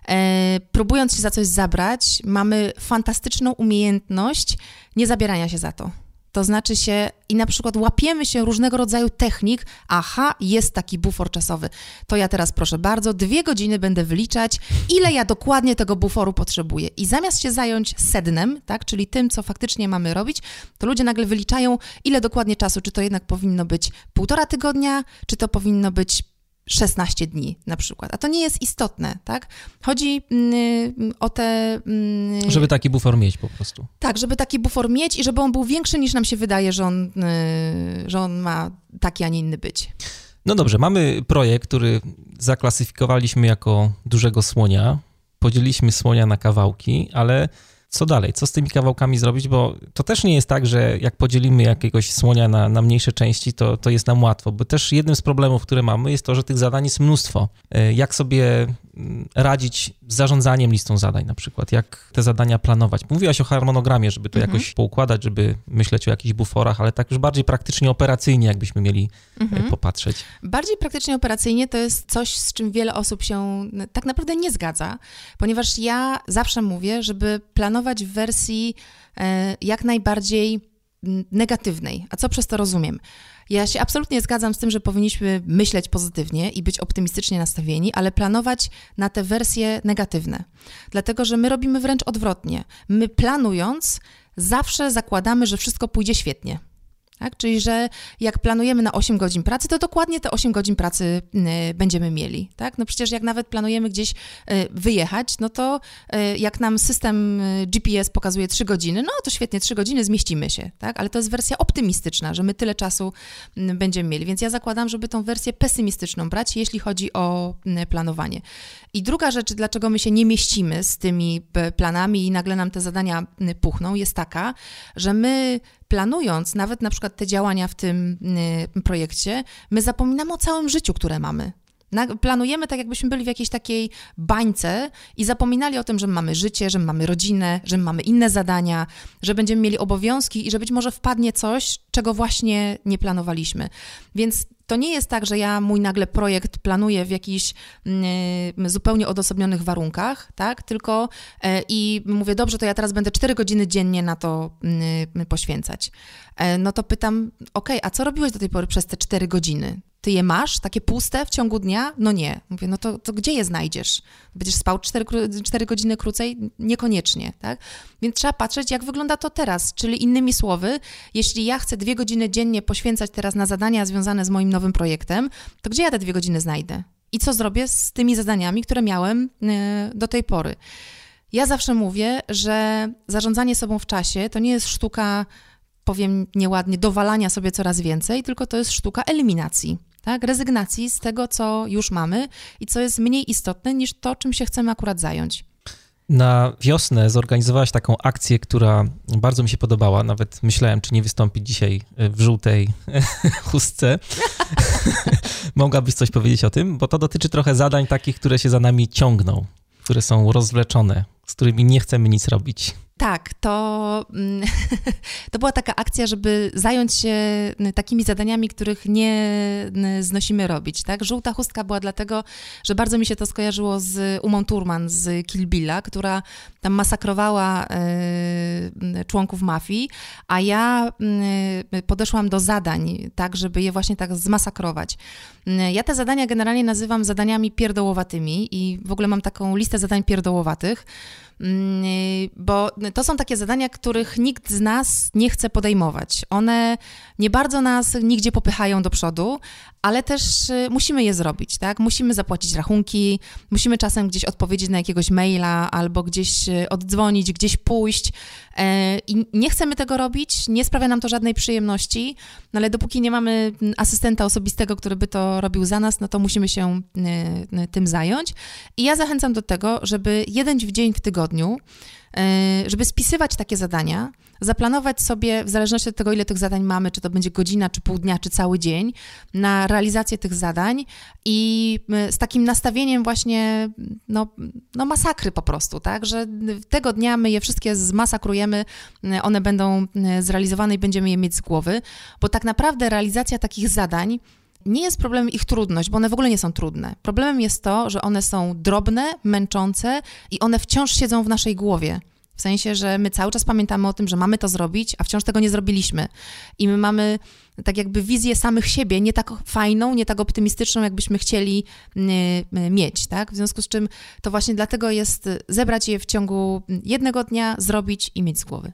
e, próbując się za coś zabrać, mamy fantastyczną umiejętność nie zabierania się za to. To znaczy się i na przykład łapiemy się różnego rodzaju technik. Aha, jest taki bufor czasowy. To ja teraz proszę bardzo, dwie godziny będę wyliczać, ile ja dokładnie tego buforu potrzebuję. I zamiast się zająć sednem, tak, czyli tym, co faktycznie mamy robić, to ludzie nagle wyliczają, ile dokładnie czasu, czy to jednak powinno być półtora tygodnia, czy to powinno być 16 dni na przykład. A to nie jest istotne, tak? Chodzi mm, o te... Mm, żeby taki bufor mieć po prostu. Tak, żeby taki bufor mieć i żeby on był większy niż nam się wydaje, że on, y, że on ma taki, a nie inny być. No dobrze, mamy projekt, który zaklasyfikowaliśmy jako dużego słonia. Podzieliliśmy słonia na kawałki, ale co dalej? Co z tymi kawałkami zrobić? Bo to też nie jest tak, że jak podzielimy jakiegoś słonia na, na mniejsze części, to, to jest nam łatwo, bo też jednym z problemów, które mamy, jest to, że tych zadań jest mnóstwo. E, jak sobie radzić z zarządzaniem listą zadań na przykład, jak te zadania planować. Mówiłaś o harmonogramie, żeby to mhm. jakoś poukładać, żeby myśleć o jakichś buforach, ale tak już bardziej praktycznie, operacyjnie, jakbyśmy mieli e, mhm. popatrzeć. Bardziej praktycznie, operacyjnie to jest coś, z czym wiele osób się tak naprawdę nie zgadza, ponieważ ja zawsze mówię, żeby planować w wersji e, jak najbardziej negatywnej. A co przez to rozumiem? Ja się absolutnie zgadzam z tym, że powinniśmy myśleć pozytywnie i być optymistycznie nastawieni, ale planować na te wersje negatywne. Dlatego, że my robimy wręcz odwrotnie. My planując, zawsze zakładamy, że wszystko pójdzie świetnie. Tak? Czyli, że jak planujemy na 8 godzin pracy, to dokładnie te 8 godzin pracy y, będziemy mieli. Tak? No przecież jak nawet planujemy gdzieś y, wyjechać, no to y, jak nam system GPS pokazuje 3 godziny, no to świetnie, 3 godziny zmieścimy się. Tak? Ale to jest wersja optymistyczna, że my tyle czasu będziemy mieli. Więc ja zakładam, żeby tą wersję pesymistyczną brać, jeśli chodzi o planowanie. I druga rzecz, dlaczego my się nie mieścimy z tymi planami i nagle nam te zadania puchną, jest taka, że my planując nawet na przykład te działania w tym y, projekcie, my zapominamy o całym życiu, które mamy. Planujemy tak, jakbyśmy byli w jakiejś takiej bańce i zapominali o tym, że mamy życie, że mamy rodzinę, że mamy inne zadania, że będziemy mieli obowiązki i że być może wpadnie coś, czego właśnie nie planowaliśmy. Więc to nie jest tak, że ja mój nagle projekt planuję w jakichś y, zupełnie odosobnionych warunkach, tak? Tylko y, i mówię, dobrze, to ja teraz będę 4 godziny dziennie na to y, poświęcać. no to pytam, ok, a co robiłeś do tej pory przez te 4 godziny? Ty je masz, takie puste w ciągu dnia? No nie. Mówię, no to, to gdzie je znajdziesz? Będziesz spał 4, 4 godziny krócej? Niekoniecznie, tak? Więc trzeba patrzeć, jak wygląda to teraz. Czyli innymi słowy, jeśli ja chcę dwie godziny dziennie poświęcać teraz na zadania związane z moim nowym projektem, to gdzie ja te dwie godziny znajdę? I co zrobię z tymi zadaniami, które miałem e, do tej pory? Ja zawsze mówię, że zarządzanie sobą w czasie to nie jest sztuka, powiem nieładnie, dowalania sobie coraz więcej, tylko to jest sztuka eliminacji tak? rezygnacji z tego, co już mamy i co jest mniej istotne niż to, czym się chcemy akurat zająć. Na wiosnę zorganizowałaś taką akcję, która bardzo mi się podobała. Nawet myślałem, czy nie wystąpić dzisiaj w żółtej chustce. Mogłabyś coś powiedzieć o tym? Bo to dotyczy trochę zadań takich, które się za nami ciągną, które są rozwleczone, z którymi nie chcemy nic robić. Tak, to, mm, to była taka akcja, żeby zająć się takimi zadaniami, których nie znosimy robić. Tak? Żółta chustka była dlatego, że bardzo mi się to skojarzyło z Umą Turman z Kill Billa, która tam masakrowała y, członków mafii, a ja y, podeszłam do zadań, tak, żeby je właśnie tak zmasakrować. Ja te zadania generalnie nazywam zadaniami pierdołowatymi i w ogóle mam taką listę zadań pierdołowatych. Mm, bo to są takie zadania, których nikt z nas nie chce podejmować. One nie bardzo nas nigdzie popychają do przodu, ale też y, musimy je zrobić, tak? Musimy zapłacić rachunki, musimy czasem gdzieś odpowiedzieć na jakiegoś maila albo gdzieś y, oddzwonić, gdzieś pójść i nie chcemy tego robić, nie sprawia nam to żadnej przyjemności, no ale dopóki nie mamy asystenta osobistego, który by to robił za nas, no to musimy się y, tym zająć. I ja zachęcam do tego, żeby jeden dzień w tygodniu E, żeby spisywać takie zadania, zaplanować sobie, w zależności od tego, ile tych zadań mamy, czy to będzie godzina, czy pół dnia, czy cały dzień, na realizację tych zadań i e, z takim nastawieniem właśnie, no, no masakry po prostu, tak, że tego dnia my je wszystkie zmasakrujemy, e, one będą zrealizowane i będziemy je mieć z głowy, bo tak naprawdę realizacja takich zadań nie jest problemem ich trudność, bo one w ogóle nie są trudne. Problemem jest to, że one są drobne, męczące i one wciąż siedzą w naszej głowie. W sensie, że my cały czas pamiętamy o tym, że mamy to zrobić, a wciąż tego nie zrobiliśmy. I my mamy tak jakby wizję samych siebie, nie tak fajną, nie tak optymistyczną, jakbyśmy chcieli mieć, tak? W związku z czym to właśnie dlatego jest zebrać je w ciągu jednego dnia, zrobić i mieć z głowy.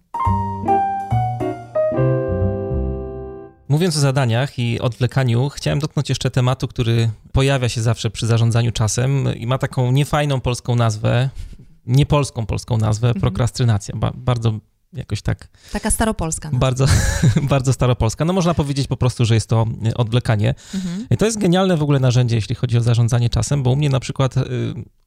Mówiąc o zadaniach i odwlekaniu, chciałem dotknąć jeszcze tematu, który pojawia się zawsze przy zarządzaniu czasem i ma taką niefajną polską nazwę, niepolską polską nazwę, mhm. prokrastynacja. Ba bardzo jakoś tak. Taka staropolska. Bardzo, bardzo staropolska. No można powiedzieć po prostu, że jest to odwlekanie. Mhm. I to jest genialne w ogóle narzędzie, jeśli chodzi o zarządzanie czasem, bo u mnie na przykład y,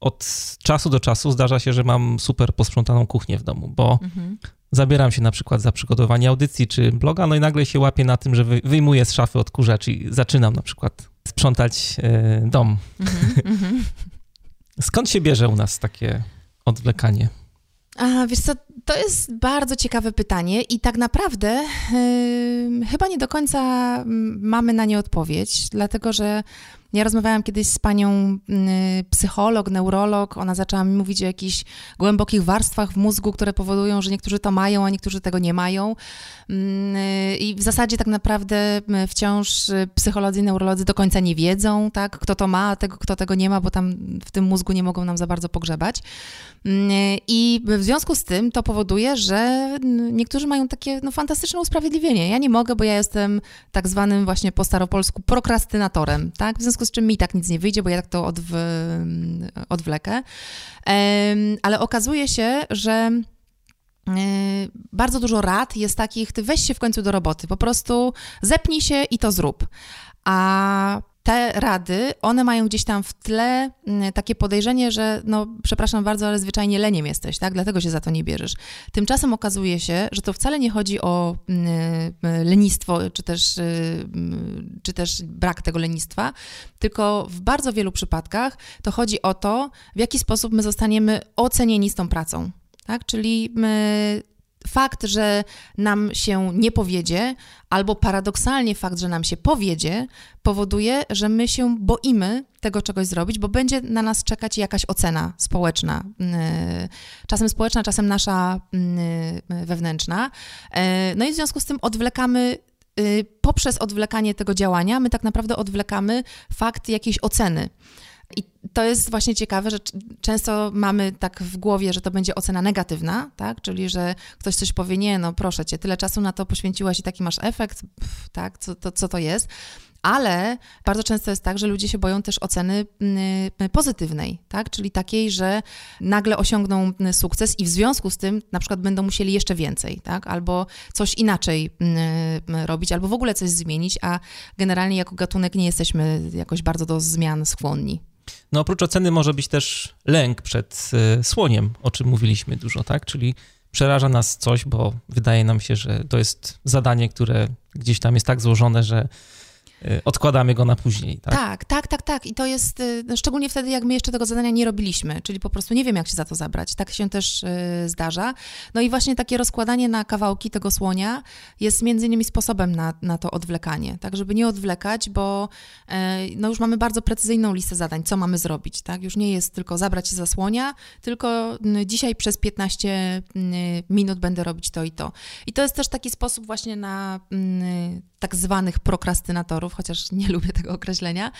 od czasu do czasu zdarza się, że mam super posprzątaną kuchnię w domu, bo mhm zabieram się na przykład za przygotowanie audycji czy bloga, no i nagle się łapię na tym, że wyjmuję z szafy odkurzacz i zaczynam na przykład sprzątać e, dom. Mm -hmm, Skąd się bierze u nas takie odwlekanie? A, wiesz co, to jest bardzo ciekawe pytanie i tak naprawdę yy, chyba nie do końca mamy na nie odpowiedź, dlatego że ja rozmawiałam kiedyś z panią y, psycholog, neurolog. Ona zaczęła mi mówić o jakichś głębokich warstwach w mózgu, które powodują, że niektórzy to mają, a niektórzy tego nie mają. Mm, I w zasadzie tak naprawdę wciąż y, psycholodzy i neurolodzy do końca nie wiedzą, tak, kto to ma, a tego, kto tego nie ma, bo tam w tym mózgu nie mogą nam za bardzo pogrzebać. Mm, I w związku z tym to powoduje, że niektórzy mają takie no, fantastyczne usprawiedliwienie. Ja nie mogę, bo ja jestem tak zwanym właśnie po staropolsku prokrastynatorem, tak? W związku z czym mi tak nic nie wyjdzie, bo ja tak to odw odwlekę. Ale okazuje się, że e, bardzo dużo rad jest takich, ty weź się w końcu do roboty, po prostu zepnij się i to zrób. A te rady, one mają gdzieś tam w tle mm, takie podejrzenie, że no, przepraszam bardzo, ale zwyczajnie leniem jesteś, tak? Dlatego się za to nie bierzesz. Tymczasem okazuje się, że to wcale nie chodzi o mm, y, lenistwo, czy też, y, mm, czy też brak tego lenistwa, tylko w bardzo wielu przypadkach to chodzi o to, w jaki sposób my zostaniemy ocenieni z tą pracą. Tak? Czyli my fakt, że nam się nie powiedzie, albo paradoksalnie fakt, że nam się powiedzie, powoduje, że my się boimy tego czegoś zrobić, bo będzie na nas czekać jakaś ocena społeczna. Mm, czasem społeczna, czasem nasza mm, wewnętrzna. E, no i w związku z tym odwlekamy poprzez odwlekanie tego działania, my tak naprawdę odwlekamy fakt jakiejś oceny. I to jest właśnie ciekawe, że często mamy tak w głowie, że to będzie ocena negatywna, tak? Czyli, że ktoś coś powie, nie, no proszę cię, tyle czasu na to poświęciłaś i taki masz efekt, pff, tak? Co to, co to jest? Ale bardzo często jest tak, że ludzie się boją też oceny pozytywnej, tak? Czyli takiej, że nagle osiągną sukces i w związku z tym na przykład będą musieli jeszcze więcej, tak? Albo coś inaczej robić, albo w ogóle coś zmienić, a generalnie jako gatunek nie jesteśmy jakoś bardzo do zmian skłonni. No oprócz oceny może być też lęk przed y, słoniem, o czym mówiliśmy dużo, tak? Czyli przeraża nas coś, bo wydaje nam się, że to jest zadanie, które gdzieś tam jest tak złożone, że odkładamy go na później, tak? Tak, tak, tak, tak. I to jest y, no, szczególnie wtedy, jak my jeszcze tego zadania nie robiliśmy, czyli po prostu nie wiem, jak się za to zabrać. Tak się też y, zdarza. No i właśnie takie rozkładanie na kawałki tego słonia jest między innymi sposobem na, na to odwlekanie, tak, żeby nie odwlekać, bo no już mamy bardzo precyzyjną listę zadań, co mamy zrobić, tak? Już nie jest tylko zabrać się za słonia, tylko dzisiaj przez 15 minut będę robić to i to. I to jest też taki sposób właśnie na tak zwanych prokrastynatorów, chociaż nie lubię tego określenia.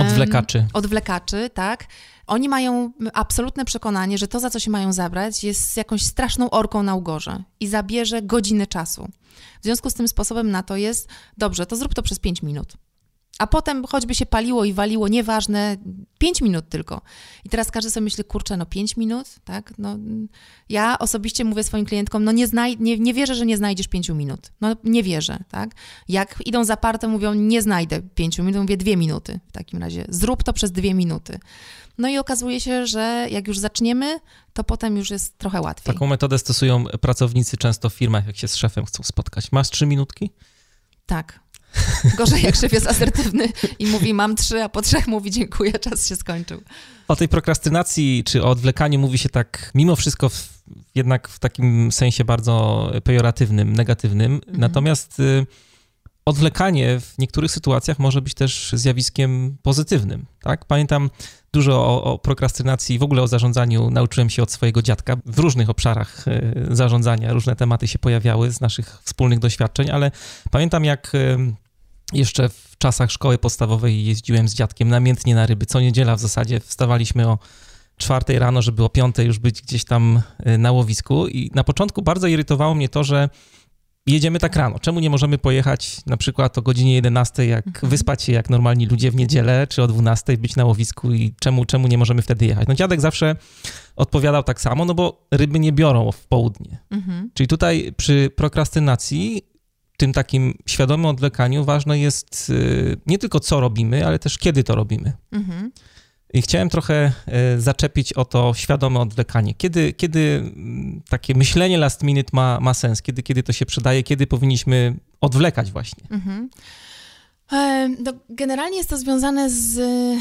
Odwlekaczy. Odwlekaczy, tak. Oni mają absolutne przekonanie, że to, za co się mają zabrać, jest jakąś straszną orką na ugorze i zabierze godziny czasu. W związku z tym sposobem na to jest, dobrze, to zrób to przez 5 minut. A potem choćby się paliło i waliło, nieważne, 5 minut tylko. I teraz każdy sobie myśli, kurczę, no 5 minut, tak? No, ja osobiście mówię swoim klientkom, no nie, znaj- nie, nie wierzę, że nie znajdziesz 5 minut. No nie wierzę, tak? Jak idą zaparte, mówią, nie znajdę 5 minut, mówię 2 minuty w takim razie. Zrób to przez 2 minuty. No i okazuje się, że jak już zaczniemy, to potem już jest trochę łatwiej. Taką metodę stosują pracownicy często w firmach, jak się z szefem chcą spotkać. Masz 3 minutki? Tak. Gorzej jak szef jest asertywny i mówi mam trzy, a po trzech mówi dziękuję, czas się skończył. O tej prokrastynacji czy o odwlekaniu mówi się tak mimo wszystko w, jednak w takim sensie bardzo pejoratywnym, negatywnym. Mhm. Natomiast y, odwlekanie w niektórych sytuacjach może być też zjawiskiem pozytywnym. Tak? Pamiętam dużo o, o prokrastynacji, w ogóle o zarządzaniu nauczyłem się od swojego dziadka. W różnych obszarach y, zarządzania różne tematy się pojawiały z naszych wspólnych doświadczeń, ale pamiętam jak y, jeszcze w czasach szkoły podstawowej jeździłem z dziadkiem namiętnie na ryby. Co niedziela w zasadzie wstawaliśmy o czwartej rano, żeby o piątej już być gdzieś tam y, na łowisku i na początku bardzo irytowało mnie to, że jedziemy tak rano. Czemu nie możemy pojechać na przykład o godzinie 11, jak mhm. wyspać się jak normalni ludzie w niedzielę, czy o 12 być na łowisku i czemu, czemu nie możemy wtedy jechać? No dziadek zawsze odpowiadał tak samo, no bo ryby nie biorą w południe. Mhm. Czyli tutaj przy prokrastynacji tym takim świadomym odwlekaniu ważne jest y, nie tylko co robimy, ale też kiedy to robimy. Mhm. I chciałem trochę y, zaczepić o to świadome odwlekanie. Kiedy, kiedy takie myślenie last minute ma, ma sens? Kiedy, kiedy to się przydaje? Kiedy powinniśmy odwlekać właśnie? Mhm. No, generalnie jest to związane z y,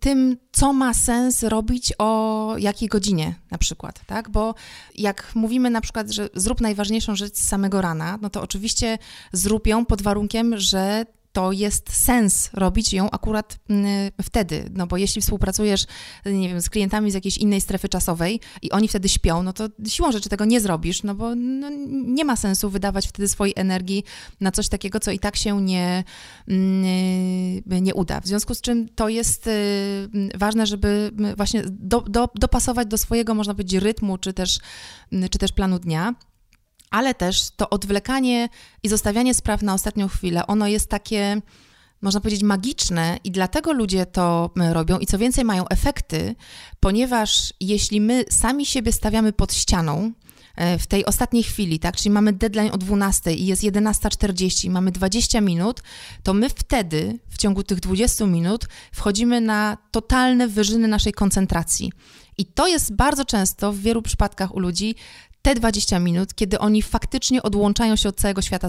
tym, co ma sens robić o jakiej godzinie na przykład, tak? Bo jak mówimy na przykład, że zrób najważniejszą rzecz z samego rana, no to oczywiście zrób ją pod warunkiem, że to jest sens robić ją akurat mm, wtedy, no bo jeśli współpracujesz, nie wiem, z klientami z jakiejś innej strefy czasowej i oni wtedy śpią, no to siłą rzeczy tego nie zrobisz, no bo no, nie ma sensu wydawać wtedy swojej energii na coś takiego, co i tak się nie, mm, nie uda. W związku z czym to jest y, ważne, żeby właśnie do, do, dopasować do swojego, można powiedzieć, rytmu, czy też, czy też planu dnia ale też to odwlekanie i zostawianie spraw na ostatnią chwilę, ono jest takie, można powiedzieć, magiczne i dlatego ludzie to robią i co więcej mają efekty, ponieważ jeśli my sami siebie stawiamy pod ścianą, e, w tej ostatniej chwili, tak, czyli mamy deadline o 12 i jest 11.40, mamy 20 minut, to my wtedy, w ciągu tych 20 minut, wchodzimy na totalne wyżyny naszej koncentracji. I to jest bardzo często w wielu przypadkach u ludzi te 20 minut, kiedy oni faktycznie odłączają się od całego świata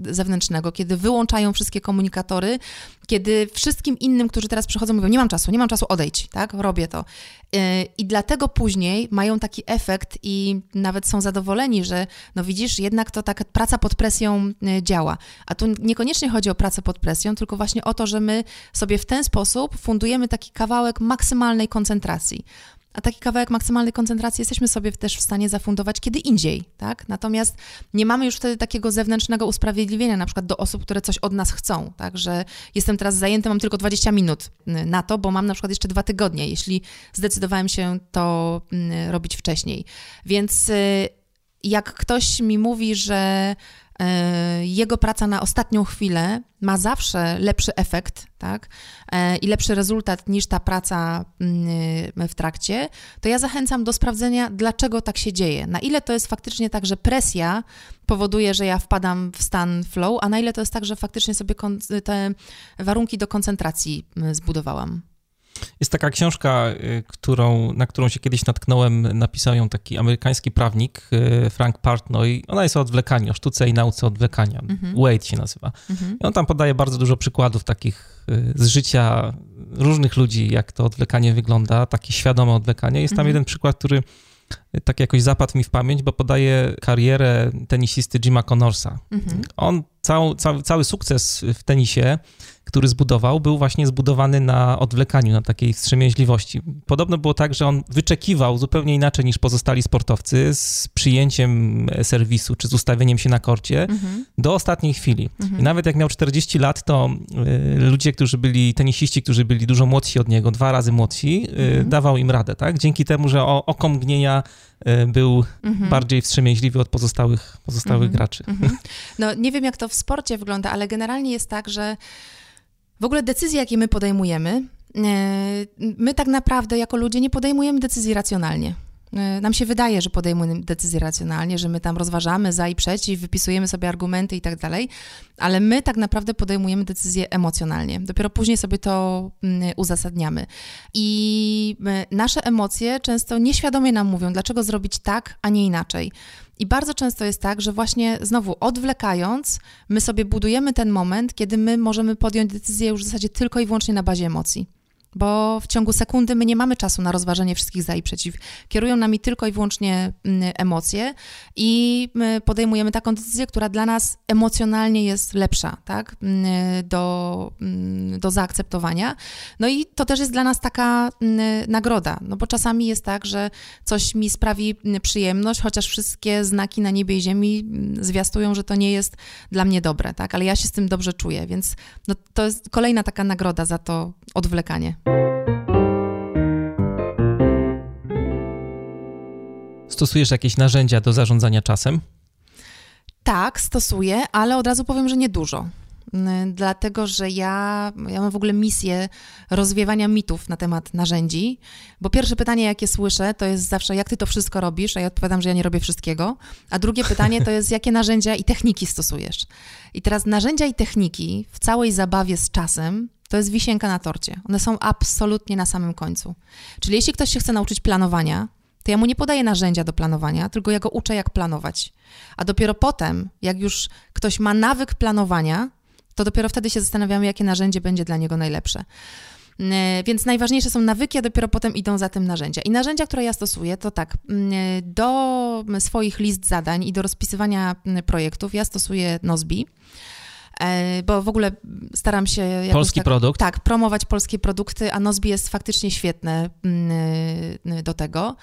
zewnętrznego, kiedy wyłączają wszystkie komunikatory, kiedy wszystkim innym, którzy teraz przychodzą, mówią: Nie mam czasu, nie mam czasu, odejdź, tak? Robię to. Y, I dlatego później mają taki efekt i nawet są zadowoleni, że no widzisz, jednak to taka praca pod presją y, działa. A tu niekoniecznie chodzi o pracę pod presją, tylko właśnie o to, że my sobie w ten sposób fundujemy taki kawałek maksymalnej koncentracji a taki kawałek maksymalnej koncentracji jesteśmy sobie też w stanie zafundować kiedy indziej, tak? Natomiast nie mamy już wtedy takiego zewnętrznego usprawiedliwienia, na przykład do osób, które coś od nas chcą, tak? Że jestem teraz zajęty, mam tylko 20 minut y, na to, bo mam na przykład jeszcze dwa tygodnie, jeśli zdecydowałem się to y, robić wcześniej. Więc y, jak ktoś mi mówi, że jego praca na ostatnią chwilę ma zawsze lepszy efekt tak? E, i lepszy rezultat niż ta praca mm, w trakcie, to ja zachęcam do sprawdzenia, dlaczego tak się dzieje. Na ile to jest faktycznie tak, że presja powoduje, że ja wpadam w stan flow, a na ile to jest tak, że faktycznie sobie te warunki do koncentracji zbudowałam. Jest taka książka, y, którą, na którą się kiedyś natknąłem, napisał ją taki amerykański prawnik y, Frank Partnoy. Ona jest o odwlekaniu, o sztuce i nauce odwlekania. Mhm. Wade się nazywa. Mhm. I on tam podaje bardzo dużo przykładów takich y, z życia różnych ludzi, jak to odwlekanie wygląda, takie świadome odwlekanie. Jest tam mhm. jeden przykład, który tak jakoś zapadł mi w pamięć, bo podaje karierę tenisisty Jima Connorsa. Mhm. On cały, cały, cały sukces w tenisie który zbudował, był właśnie zbudowany na odwlekaniu, na takiej wstrzemięźliwości. Podobno było tak, że on wyczekiwał zupełnie inaczej niż pozostali sportowcy z przyjęciem serwisu czy z ustawieniem się na korcie mhm. do ostatniej chwili. Mhm. I nawet jak miał 40 lat, to y, ludzie, którzy byli, tenisiści, którzy byli dużo młodsi od niego, dwa razy młodsi, y, mhm. dawał im radę, tak? Dzięki temu, że o, oko mgnienia y, był mhm. bardziej wstrzemięźliwy od pozostałych, pozostałych mhm. graczy. Mhm. No nie wiem, jak to w sporcie wygląda, ale generalnie jest tak, że w ogóle decyzje, jakie my podejmujemy, e, my tak naprawdę jako ludzie nie podejmujemy decyzji racjonalnie. E, nam się wydaje, że podejmujemy decyzje racjonalnie, że my tam rozważamy za i przeciw, wypisujemy sobie argumenty i tak dalej, ale my tak naprawdę podejmujemy decyzje emocjonalnie. Dopiero później sobie to mm, uzasadniamy. I e, nasze emocje często nieświadomie nam mówią, dlaczego zrobić tak, a nie inaczej. I bardzo często jest tak, że właśnie znowu odwlekając, my sobie budujemy ten moment, kiedy my możemy podjąć decyzję już w zasadzie tylko i wyłącznie na bazie emocji bo w ciągu sekundy my nie mamy czasu na rozważenie wszystkich za i przeciw. Kierują nami tylko i wyłącznie mm, emocje i my podejmujemy taką decyzję, która dla nas emocjonalnie jest lepsza, tak, mm, do, mm, do zaakceptowania. No i to też jest dla nas taka nagroda, no bo czasami jest tak, że coś mi sprawi przyjemność, chociaż wszystkie znaki na niebie i ziemi zwiastują, że to nie jest dla mnie dobre, tak, ale ja się z tym dobrze czuję, więc no, to jest kolejna taka nagroda za to odwlekanie. Stosujesz jakieś narzędzia do zarządzania czasem? Tak, stosuję, ale od razu powiem, że niedużo. Dlatego, że ja, ja mam w ogóle misję rozwiewania mitów na temat narzędzi, bo pierwsze pytanie, jakie słyszę, to jest zawsze, jak ty to wszystko robisz, a ja odpowiadam, że ja nie robię wszystkiego. A drugie pytanie to jest, jakie narzędzia i techniki stosujesz. I teraz narzędzia i techniki w całej zabawie z czasem to jest wisienka na torcie. One są absolutnie na samym końcu. Czyli jeśli ktoś się chce nauczyć planowania, to ja mu nie podaję narzędzia do planowania, tylko ja go uczę, jak planować. A dopiero potem, jak już ktoś ma nawyk planowania, To dopiero wtedy się zastanawiamy, jakie narzędzie będzie dla niego najlepsze. Więc najważniejsze są nawyki, a dopiero potem idą za tym narzędzia. I narzędzia, które ja stosuję, to tak, do swoich list zadań i do rozpisywania projektów ja stosuję Nozbi bo w ogóle staram się... Polski tak, produkt? Tak, promować polskie produkty, a Nozbi jest faktycznie świetne do tego.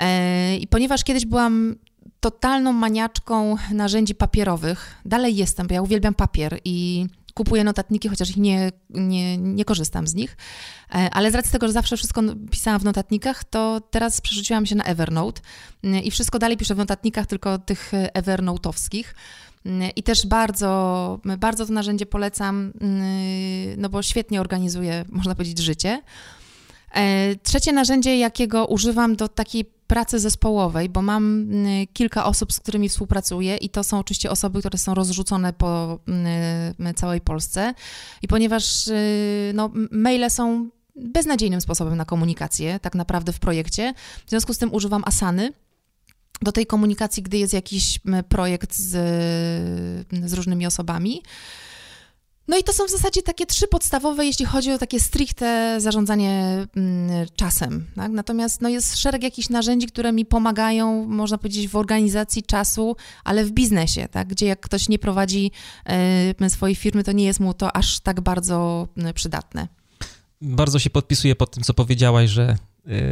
E, I ponieważ kiedyś byłam totalną maniaczką narzędzi papierowych, dalej jestem, bo ja uwielbiam papier i kupuję notatniki, chociaż ich nie, nie, nie korzystam z nich. E, ale z racji tego, że zawsze wszystko pisałam w notatnikach, to teraz przerzuciłam się na Evernote e, i wszystko dalej piszę w notatnikach, tylko tych Evernote'owskich. E, I też bardzo, bardzo to narzędzie polecam, no bo świetnie organizuje, można powiedzieć, życie. Trzecie narzędzie, jakiego używam do takiej pracy zespołowej, bo mam kilka osób, z którymi współpracuję i to są oczywiście osoby, które są rozrzucone po całej Polsce. I ponieważ y, no, maile są beznadziejnym sposobem na komunikację, tak naprawdę w projekcie, w związku z tym używam Asany do tej komunikacji, gdy jest jakiś projekt z, z różnymi osobami. No i to są w zasadzie takie trzy podstawowe, jeśli chodzi o takie stricte zarządzanie czasem. Tak? Natomiast no jest szereg jakichś narzędzi, które mi pomagają, można powiedzieć, w organizacji czasu, ale w biznesie, tak? gdzie jak ktoś nie prowadzi y, swojej firmy, to nie jest mu to aż tak bardzo przydatne. Bardzo się podpisuję pod tym, co powiedziałaś, że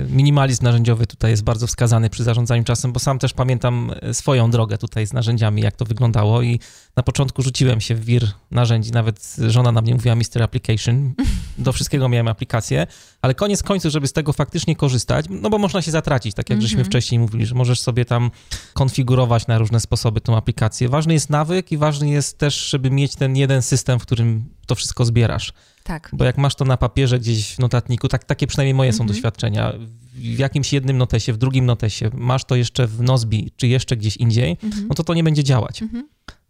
minimalizm narzędziowy tutaj jest bardzo wskazany przy zarządzaniu czasem, bo sam też pamiętam y, swoją drogę tutaj z narzędziami, jak to wyglądało i na początku rzuciłem się w wir narzędzi, nawet żona na mnie mówiła Mr. Application, do wszystkiego miałem aplikację, ale koniec końców, żeby z tego faktycznie korzystać, no bo można się zatracić, tak jak mm -hmm. żeśmy mhm. wcześniej mówili, że możesz sobie tam konfigurować na różne sposoby tą aplikację. Ważny jest nawyk i ważny jest też, żeby mieć ten jeden system, w którym to wszystko zbierasz. Tak. Bo jak masz to na papierze gdzieś w notatniku, tak, takie przynajmniej moje są mhm. doświadczenia, w jakimś jednym notesie, w drugim notesie, masz to jeszcze w Nozbi, czy jeszcze gdzieś indziej, mhm. no to to nie będzie działać. Mhm.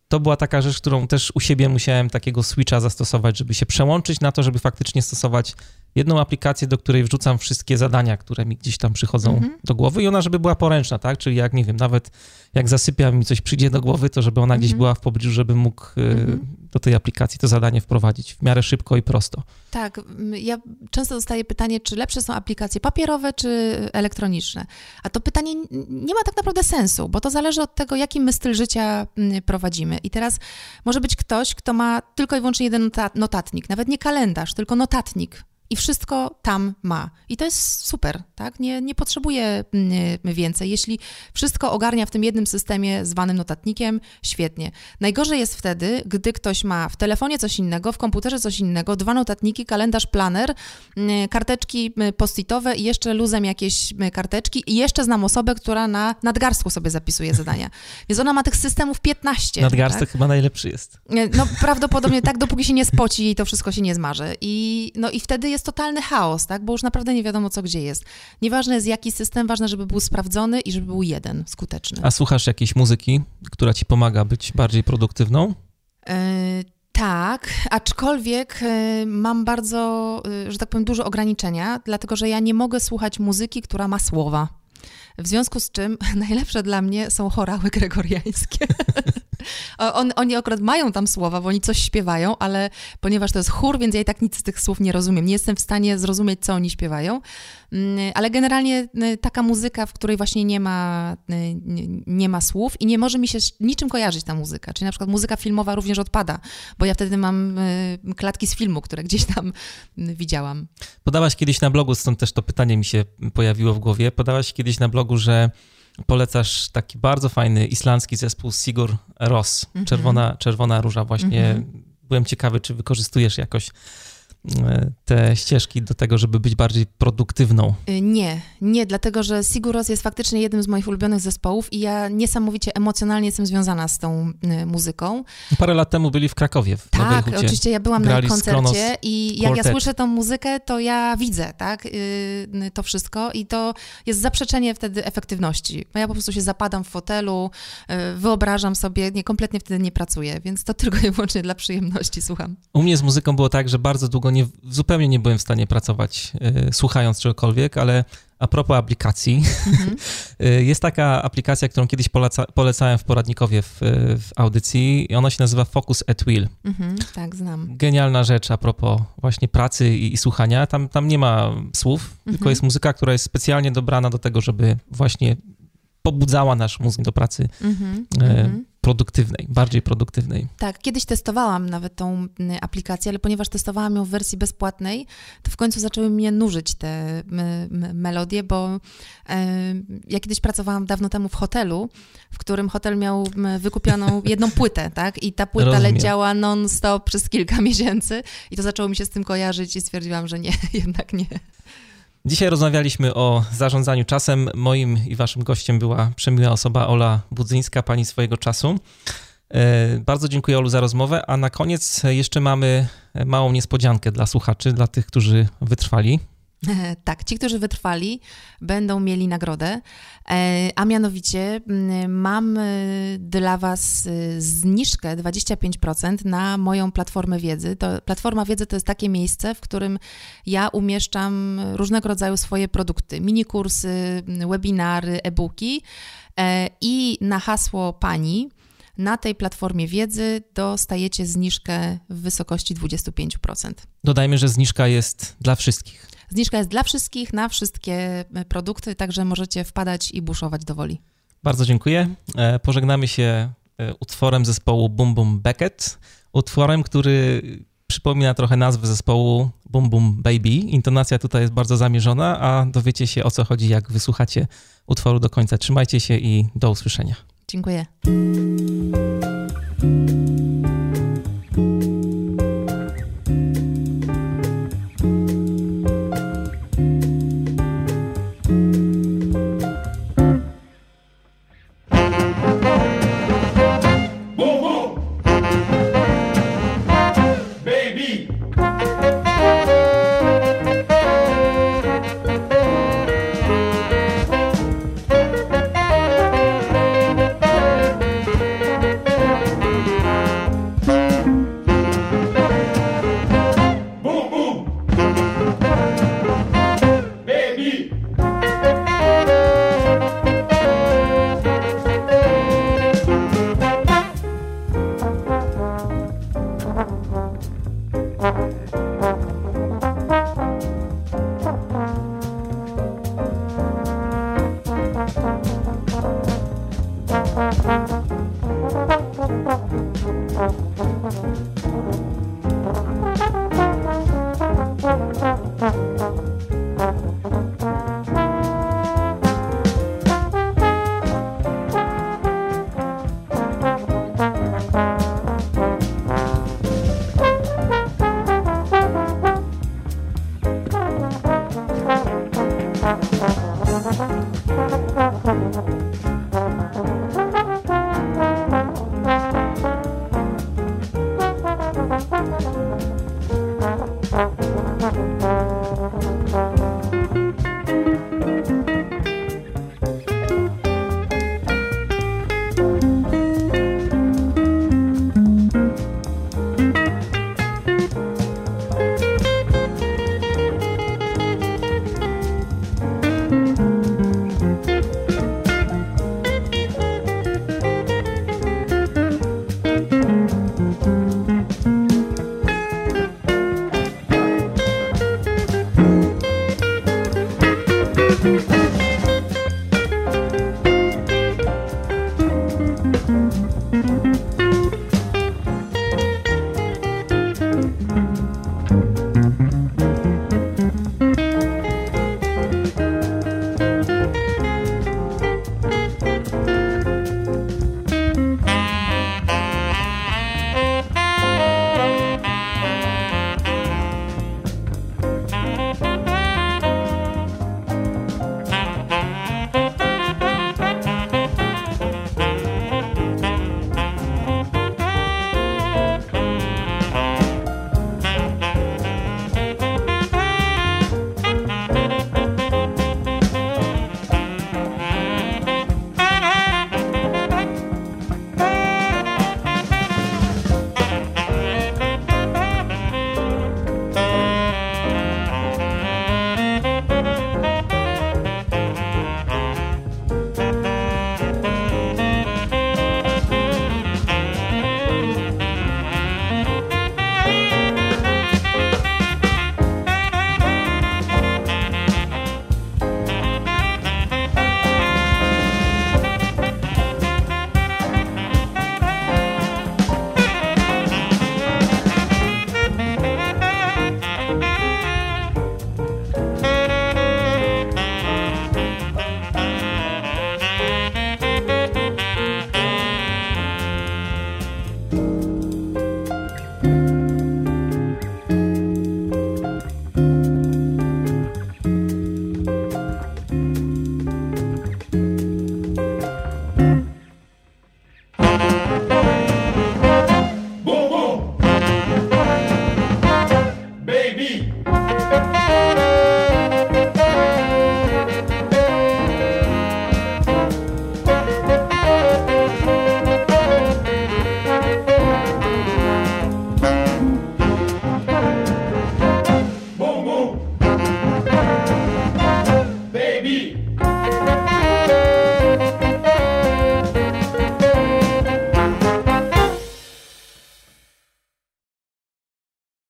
To była taka rzecz, którą też u siebie musiałem takiego switcha zastosować, żeby się przełączyć na to, żeby faktycznie stosować jedną aplikację, do której wrzucam wszystkie zadania, które mi gdzieś tam przychodzą mhm. do głowy i ona, żeby była poręczna, tak? Czyli jak, nie wiem, nawet jak zasypiam mi coś przyjdzie do głowy, to żeby ona gdzieś mhm. była w pobliżu, żebym mógł y, mhm. do tej aplikacji to zadanie wprowadzić w miarę szybko i prosto. Tak, ja często dostaję pytanie, czy lepsze są aplikacje papierowe, czy elektroniczne. A to pytanie nie ma tak naprawdę sensu, bo to zależy od tego, jaki my styl życia prowadzimy. I teraz może być ktoś, kto ma tylko i wyłącznie jeden notatnik, nawet nie kalendarz, tylko notatnik i wszystko tam ma. I to jest super, tak? Nie, nie potrzebuje mm, więcej. Jeśli wszystko ogarnia w tym jednym systemie zwanym notatnikiem, świetnie. Najgorzej jest wtedy, gdy ktoś ma w telefonie coś innego, w komputerze coś innego, dwa notatniki, kalendarz, planer, mm, karteczki mm, postitowe i jeszcze luzem jakieś karteczki i jeszcze znam osobę, która na nadgarstku sobie zapisuje zadania. Więc ona ma tych systemów 15. Nadgarstek tak? chyba najlepszy jest. No prawdopodobnie tak, dopóki się nie spoci i to wszystko się nie zmarzy. I, no, i wtedy jest jest totalny chaos, tak? Bo już naprawdę nie wiadomo, co gdzie jest. Nieważne jest jaki system, ważne, żeby był sprawdzony i żeby był jeden, skuteczny. A słuchasz jakiejś muzyki, która ci pomaga być bardziej produktywną? Yy, tak, aczkolwiek yy, mam bardzo, yy, że tak powiem, duże ograniczenia, dlatego że ja nie mogę słuchać muzyki, która ma słowa. W związku z czym najlepsze dla mnie są chorały gregoriańskie. On, oni akurat mają tam słowa, bo oni coś śpiewają, ale ponieważ to jest chór, więc ja i tak nic z tych słów nie rozumiem. Nie jestem w stanie zrozumieć, co oni śpiewają. Mm, ale generalnie y, taka muzyka, w której właśnie nie ma, y, nie ma słów i nie może mi się niczym kojarzyć ta muzyka. Czyli na przykład muzyka filmowa również odpada, bo ja wtedy mam y, klatki z filmu, które gdzieś tam widziałam. Podałaś kiedyś na blogu, stąd też to pytanie mi się pojawiło w głowie, podałaś kiedyś na blogu, że polecasz taki bardzo fajny islandzki zespół Sigur Ros, mm -hmm. czerwona, czerwona róża właśnie. Mm -hmm. Byłem ciekawy, czy wykorzystujesz jakoś te ścieżki do tego, żeby być bardziej produktywną? Y, nie, nie, dlatego że Siguros jest faktycznie jednym z moich ulubionych zespołów i ja niesamowicie emocjonalnie jestem związana z tą y, muzyką. Parę lat temu byli w Krakowie. W tak, oczywiście ja byłam na koncercie i jak ja słyszę tą muzykę, to ja widzę, tak, y, to wszystko i to jest zaprzeczenie wtedy efektywności. Ja po prostu się zapadam w fotelu, wyobrażam sobie, nie, kompletnie wtedy nie pracuję, więc to tylko i wyłącznie dla przyjemności słucham. U mnie z muzyką było tak, że bardzo długo nie nie, zupełnie nie byłem w stanie pracować y, słuchając czegokolwiek, ale a propos aplikacji, mhm. jest taka aplikacja, którą kiedyś poleca, polecałem w poradnikowie w, w, audycji i ona się nazywa Focus at Will. Mhm, tak, znam. Genialna rzecz a propos właśnie pracy i, i słuchania. Tam, tam nie ma słów, mhm. tylko jest muzyka, która jest specjalnie dobrana do tego, żeby właśnie pobudzała nasz mózg do pracy. Mhm, e, produktywnej, bardziej produktywnej. Tak, kiedyś testowałam nawet tą mm, aplikację, ale ponieważ testowałam ją w wersji bezpłatnej, to w końcu zaczęły mnie nużyć te melodie, bo ja kiedyś pracowałam dawno temu w hotelu, w którym hotel miał wykupioną jedną płytę, tak? I ta płyta Rozumiem. leciała non-stop przez kilka miesięcy i to zaczęło mi się z tym kojarzyć i stwierdziłam, że nie, jednak nie. Dzisiaj rozmawialiśmy o zarządzaniu czasem. Moim i waszym gościem była przemiła osoba Ola Budzyńska, pani swojego czasu. E, bardzo dziękuję Olu za rozmowę, a na koniec jeszcze mamy małą niespodziankę dla słuchaczy, dla tych, którzy wytrwali. Tak, ci, którzy wytrwali, będą mieli nagrodę, e, a mianowicie mam e, dla Was e, zniżkę 25% na moją platformę wiedzy. To, platforma wiedzy to jest takie miejsce, w którym ja umieszczam różnego rodzaju swoje produkty, mini kursy, webinary, e-booki i na hasło Pani na tej platformie wiedzy dostajecie zniżkę w wysokości 25%. Dodajmy, że zniżka jest dla wszystkich. Zniżka jest dla wszystkich, na wszystkie e, produkty, także możecie wpadać i buszować do woli. Bardzo dziękuję. E, pożegnamy się e, utworem zespołu Boom Boom Beckett, utworem, który przypomina trochę nazwę zespołu Boom Boom Baby. Intonacja tutaj jest bardzo zamierzona, a dowiecie się o co chodzi, jak wysłuchacie utworu do końca. Trzymajcie się i do usłyszenia. Dziękuję.